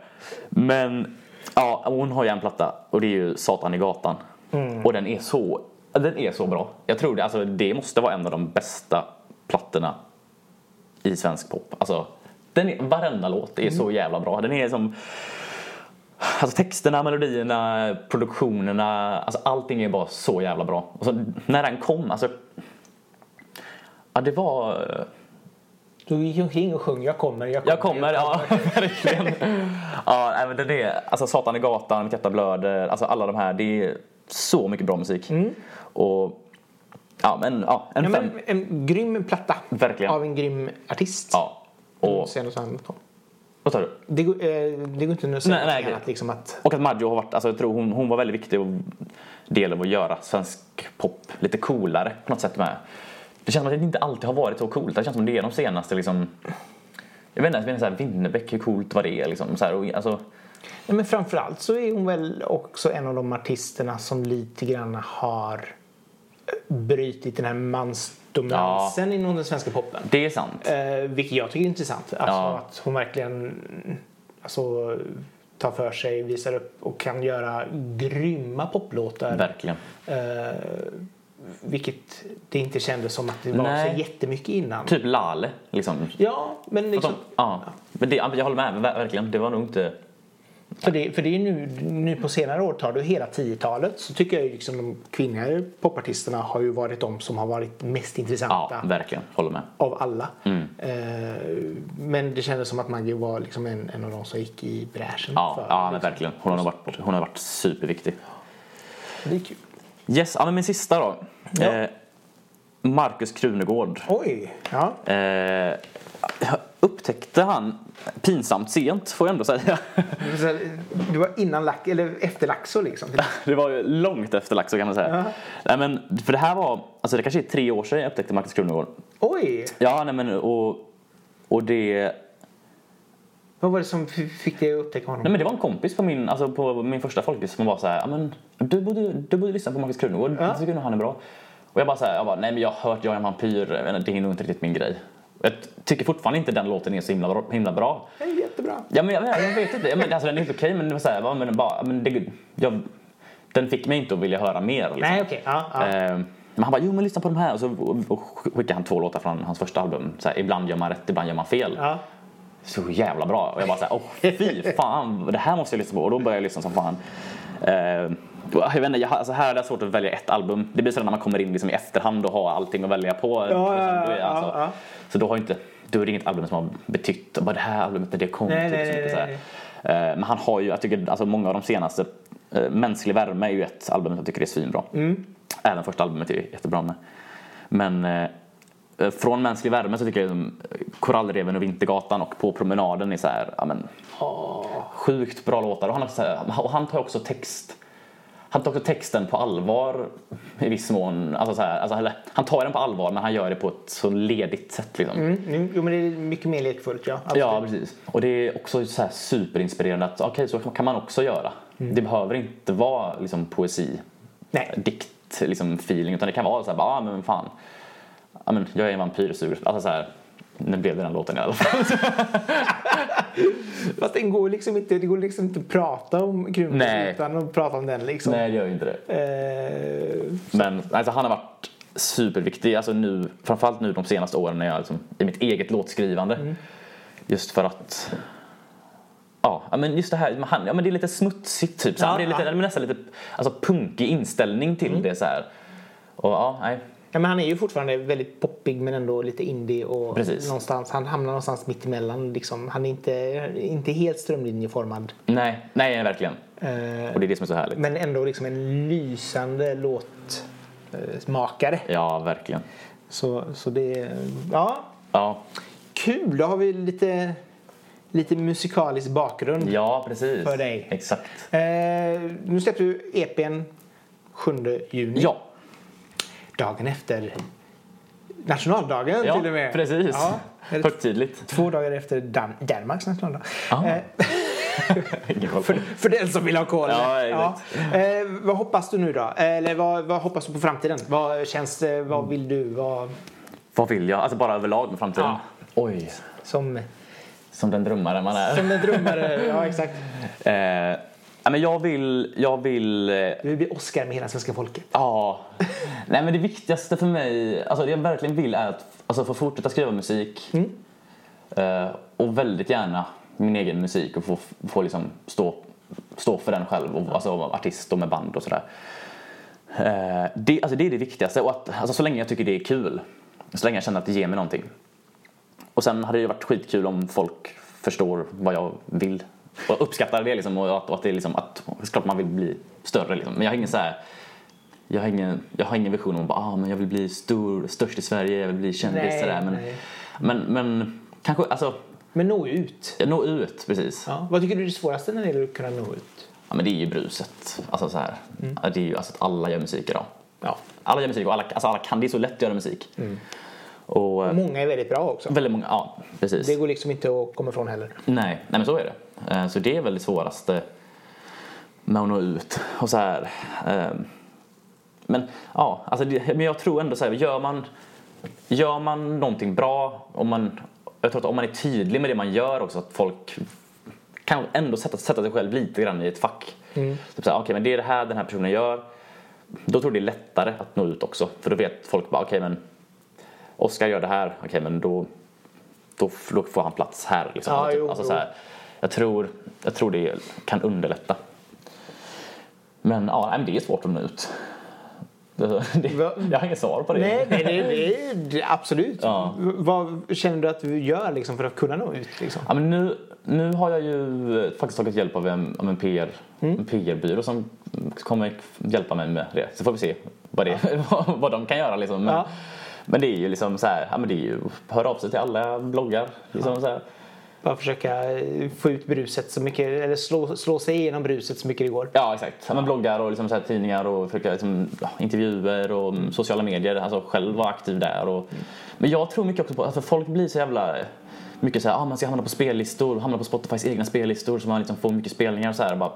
B: men ja, hon har ju en platta och det är ju Satan i gatan.
A: Mm.
B: Och den är så, den är så bra. Jag tror det, alltså, det måste vara en av de bästa plattorna i svensk pop. Alltså, den är, varenda låt är
A: Mm.
B: så jävla bra. Den är som Alltså texterna, melodierna, produktionerna, alltså allting är bara så jävla bra. Och så, när den kom, alltså... Ja, det var...
A: Du gick omkring och sjöng Jag kommer, jag kommer.
B: Jag kommer, ja verkligen. ja, men det är, alltså Satan i gatan, Mitt hjärta blöder, alltså alla de här. Det är så mycket bra musik. Och ja, men ja, en
A: Ja,
B: fem.
A: men en grym platta.
B: Verkligen.
A: Av en grym artist.
B: Ja. Och, vad sa du?
A: Det, går- eh, det går inte att säga
B: Nej, nej,
A: annat. Liksom att,
B: Och att Maggio har varit, alltså jag tror hon, hon var väldigt viktig och del av att göra svensk pop lite coolare på något sätt med. Det känns som att det inte alltid har varit så coolt. Det känns som det är de senaste liksom jag vet inte, jag här, Winnerbäck, hur coolt var det liksom? Så här, och, alltså,
A: ja, men framförallt så är hon väl också en av de artisterna som lite grann har brutit den här mansdominansen inom den svenska poppen.
B: det är sant.
A: Eh, vilket jag tycker är intressant. Alltså
B: Ja.
A: att hon verkligen alltså, tar för sig, visar upp och kan göra grymma poplåtar.
B: Verkligen.
A: Eh, vilket det inte kändes som att det var
B: Nej.
A: så jättemycket innan.
B: Typ Lale liksom.
A: Ja, men liksom,
B: Som, ja. Men det, jag håller med, ver- verkligen. Det var nog inte...
A: för, det, för det är nu, nu på senare år, tar du hela 10-talet så tycker jag ju liksom de kvinnliga popartisterna har ju varit de som har varit mest intressanta.
B: Ja, verkligen. Håller med.
A: av alla.
B: Mm.
A: Eh, men det kändes som att Maggie var liksom en, en av de som gick i bräschen
B: Ja,
A: för
B: ja men
A: liksom.
B: verkligen. Hon har, varit, hon har varit superviktig.
A: Det är kul.
B: Yes, ja, men min sista då.
A: Ja.
B: Eh, Marcus Krunegård.
A: Oj! Ja.
B: Eh, upptäckte han pinsamt sent, får jag ändå säga.
A: Du var innan lack, eller efter Laxå liksom?
B: Det var ju långt efter Laxå kan man säga. Nej, men, för det här var, alltså det kanske är tre år sedan jag upptäckte Marcus Krunegård.
A: Oj!
B: Ja, nej men och, och det...
A: Vad var det som fick dig att upptäcka honom?
B: Nej men det var en kompis på min, alltså på min första folkis som var så här, "Ja, men du borde, du borde lyssna på Marcus Krunegård,
A: Ja.
B: jag tycker nog han är bra. Och jag bara så här, jag bara, nej men jag har hört Jag är en vampyr, det är nog inte riktigt min grej. Jag tycker fortfarande inte den låten är så himla bra. Himla bra.
A: Det är jättebra.
B: Ja, men jag, jag vet inte, jag men, alltså, den är helt okej men det var så här, men, bara, men det, jag, den fick mig inte att vilja höra mer. Liksom.
A: Nej, okej. Ja, ja.
B: Eh, men han bara, jo men lyssna på de här. Och så skickade han två låtar från hans första album. Så här, ibland gör man rätt, ibland gör man fel.
A: ja.
B: Så jävla bra. Och jag bara såhär, åh fy fan, det här måste jag lyssna på. Och då började jag lyssna som fan. Eh, jag vet inte, jag, alltså här hade jag svårt att välja ett album. Det blir så när man kommer in liksom i efterhand och har allting att välja på.
A: ja,
B: Liksom, då är-
A: ja,
B: alltså,
A: ja.
B: Så då har inte, då är det inget album som har betytt, bara det här albumet när det kom.
A: Nej,
B: typ,
A: nej,
B: så
A: nej, nej.
B: Eh, Men han har ju, jag tycker alltså många av de senaste, eh, Mänsklig värme är ju ett album som jag tycker är svinbra.
A: Mm.
B: Även första albumet är jättebra med. Men eh, från Mänsklig värme så tycker jag liksom, Korallreven och Vintergatan och På promenaden är så här, ja men sjukt bra låtar. Och han, så här, och han tar också text han tar också texten på allvar i viss mån. Alltså så här, alltså, han tar den på allvar men han gör det på ett så ledigt sätt. Liksom.
A: Mm, nu- jo, men det är mycket mer lekfullt, ja. Absolut.
B: Ja, precis. Och det är också så här superinspirerande att okej, så kan man också göra. Det behöver inte vara liksom poesi,
A: Nej.
B: dikt liksom, feeling utan det kan vara så här, bara, ah, men fan, ja, men jag är en vampyrsuger. Alltså så här, nu blev det den låten i alla fall.
A: Fast det går liksom inte, det går liksom inte att prata om
B: Nej.
A: utan att prata om den liksom.
B: Nej, det gör ju inte det.
A: Eh,
B: Men alltså, han har varit superviktig, alltså nu, framförallt nu de senaste åren när jag liksom, i mitt eget låtskrivande. Just för att Ja, men just det här, han, ja, men det är lite smutsigt typ. Så
A: Ja,
B: det är lite,
A: ja.
B: nästan lite alltså, punkig inställning till det så här. Och ja, nej.
A: Ja, men han är ju fortfarande väldigt poppig men ändå lite indie och
B: Precis.
A: någonstans, han hamnar någonstans mitt emellan liksom. Han är inte, inte helt strömlinjeformad.
B: Nej, nej verkligen.
A: Eh,
B: Och det är det som är så härligt.
A: men ändå liksom en lysande låtmakare.
B: Ja, verkligen.
A: Så, så det, ja,
B: Ja,
A: kul. Då har vi lite, lite musikalisk bakgrund.
B: ja precis.
A: För dig.
B: Exakt.
A: Eh, nu släppte du EPn 7 juni.
B: Ja,
A: Dagen efter nationaldagen
B: ja
A: till och med.
B: precis.
A: Ja, eller
B: Högtidligt.
A: två dagar efter Dan- Danmarks nationaldag.
B: Ah.
A: Eh, för, för den som vill ha koll.
B: Ja, exakt.
A: Eh, vad hoppas du nu då? Eller vad, vad hoppas du på framtiden? Vad känns det? Vad vill du? Vad,
B: Vad vill jag? Alltså bara överlag med framtiden?
A: Ja.
B: Oj,
A: som,
B: som den drömmare man är.
A: som en drömmare? ja, exakt.
B: Eh, ja, men jag vill, jag vill, eh,
A: Du vill bli Oscar med hela svenska folket.
B: ja. Nej men det viktigaste för mig, alltså det jag verkligen vill är att alltså, få fortsätta skriva musik.
A: Mm.
B: Eh, och väldigt gärna min egen musik och få, få liksom stå, stå för den själv. Och, alltså artist och med band och sådär. Eh, det, alltså, det är det viktigaste och att, alltså, så länge jag tycker det är kul. Så länge jag känner att det ger mig någonting. Och sen hade det varit skitkul om folk förstår vad jag vill och uppskattar det liksom och att, och att det är liksom att, klart man vill bli större liksom. Men jag har ingen så här jag har ingen, jag har ingen vision om att ah, men jag vill bli stor, störst i Sverige, jag vill bli kändis sådär. Men,
A: nej.
B: men, men kanske, alltså,
A: Men nå ut.
B: nå ut precis. Ja.
A: Ja. Vad tycker du är det svåraste när det gäller att kunna nå ut?
B: men det är ju bruset. Alltså så här. Ja, Det är ju alltså att alla gör musik idag.
A: Ja.
B: Alla gör musik och alla, alltså alla kan, det är så lätt att göra musik. Och eh,
A: Många är väldigt bra också.
B: väldigt många, ja precis.
A: Det går liksom inte att komma ifrån heller.
B: Nej, nej men så är det. Eh, Så det är väl det svåraste med att nå ut. Och så här, ehm, men ja, alltså men jag tror ändå så här, gör man, gör man någonting bra, om man, jag tror att om man är tydlig med det man gör också, att folk kan ändå sätta, sätta sig själv lite grann i ett fack. Typ så här, okej men det är det här den här personen gör. Då tror jag det är lättare att nå ut också. För då vet folk bara, okej men Oskar gör det här, okej men då, då, då får han plats här. Liksom.
A: Ja,
B: typ.
A: jo,
B: alltså,
A: jo.
B: så här, jag, tror, jag tror det kan underlätta. Men ja, nej, det är svårt att nå ut. Det, det, jag har inget svar på det.
A: Nej, nej det, det, det, absolut.
B: Ja.
A: Vad känner du att du gör liksom för att kunna nå ut? Liksom?
B: Ja, men nu, nu har jag ju eh, faktiskt tagit hjälp av en, av en, PR,
A: Mm.
B: en PR-byrå som kommer hjälpa mig med det. Så får vi se vad, det, vad de kan göra. Liksom. Men,
A: Ja.
B: men det är ju liksom så här, ja, men det är ju hör av sig till alla bloggar. Liksom så här.
A: Bara försöka eh, få ut bruset så mycket, eller slå, slå sig igenom bruset så mycket det går.
B: Ja, exakt. Men bloggar och liksom så tidningar och försöka, liksom, intervjuer och mm, sociala medier. Alltså själv vara aktiv där. Och, Men jag tror mycket också på, alltså folk blir så jävla mycket så här, ah, man ska hamna på spellistor, hamna på Spotifys egna spellistor så man liksom får mycket spelningar och så här. Bara,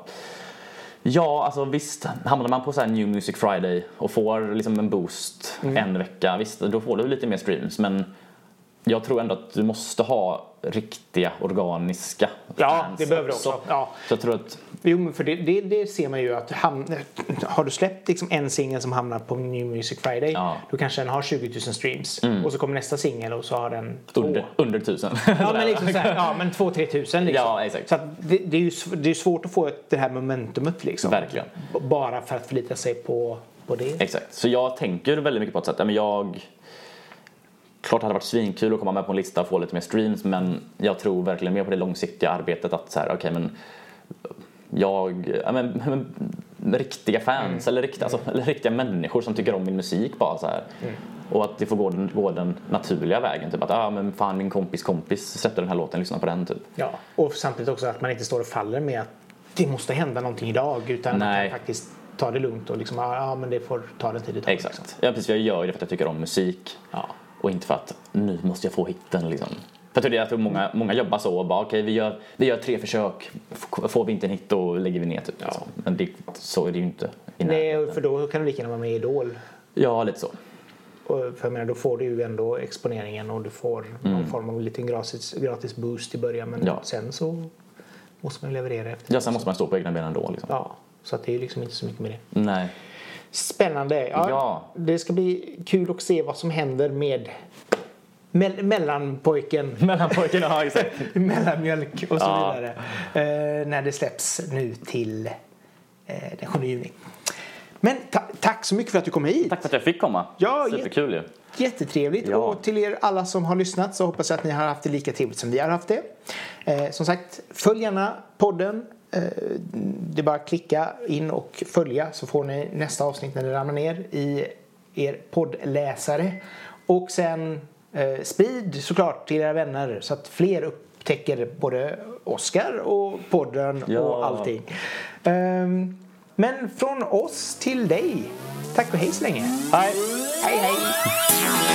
B: Ja, alltså visst. Hamnar man på så New Music Friday och får liksom en boost en vecka, visst, då får du lite mer streams. Men jag tror ändå att du måste ha riktiga organiska
A: Ja, det behöver du också. Ja.
B: Så jag tror att
A: Jo, för det, det, det ser man ju att ham, har du släppt liksom en singel som hamnar på New Music Friday
B: Ja.
A: då kanske den har 20 000 streams och så kommer nästa singel och så har den två.
B: under, under tusen.
A: Ja men liksom så här, ja men 2-3 tusen liksom.
B: Ja, exakt.
A: Så det, det, är ju, det är svårt att få ett, det här momentumet liksom.
B: Verkligen.
A: Bara för att förlita sig på, på det.
B: Exakt. Så jag tänker väldigt mycket på att sätt, men jag... Klart det hade varit svinkul att komma med på en lista och få lite mer streams men jag tror verkligen mer på det långsiktiga arbetet att så här, okej men jag, ja, men, men, riktiga fans eller, riktiga, alltså, eller riktiga människor som tycker om min musik bara så här. Och att det får gå den, gå den naturliga vägen. Typ att ah, men fan min kompis kompis släppte den här låten, lyssna på den typ.
A: Ja. Och samtidigt också att man inte står och faller med att det måste hända någonting idag utan man
B: Nej.
A: kan faktiskt ta det lugnt och liksom, ja ja, men det får ta den tid det tar. Liksom.
B: Exakt. Ja precis, jag gör det för att jag tycker om musik.
A: Ja.
B: Och inte för att nu måste jag få hitten liksom. För jag tror att många, många jobbar så och bara okej vi, gör, vi gör tre försök, får vi inte en hit då lägger vi ner typ. Ja. Men det, så är det ju inte.
A: Nej, för då kan du lika gärna vara med i Idol.
B: Ja, lite så.
A: Och för jag menar, då får du ju ändå exponeringen och du får någon form av liten gratis, gratis boost i början. Men
B: Mm. Ja.
A: sen så måste man ju leverera efter.
B: Ja, sen måste man stå på egna ben ändå liksom.
A: Ja, så att det är ju liksom inte så mycket med det.
B: Nej.
A: Spännande. Ja,
B: Ja.
A: Det ska bli kul att se vad som händer med mell- mellanpojken.
B: Mellanpojken, ja exakt.
A: mellanmjölk och så
B: Ja.
A: vidare. Eh, när det släpps nu till eh, den 7 juni. Men ta- tack så mycket för att du kom hit.
B: Tack för att jag fick komma.
A: Ja,
B: Superkul ju.
A: Jättetrevligt.
B: Ja.
A: Och till er alla som har lyssnat så hoppas jag att ni har haft det lika trevligt som vi har haft det. Eh, som sagt, följ gärna podden. Eh, det är bara att klicka in och följa så får ni nästa avsnitt när det ramlar ner i er poddläsare. Och sen eh, sprid såklart till era vänner så att fler upptäcker både Oscar och podden
B: Ja.
A: och allting. Ehm, men från oss till dig. Tack och hej så länge.
B: Hej!
A: Hej hej!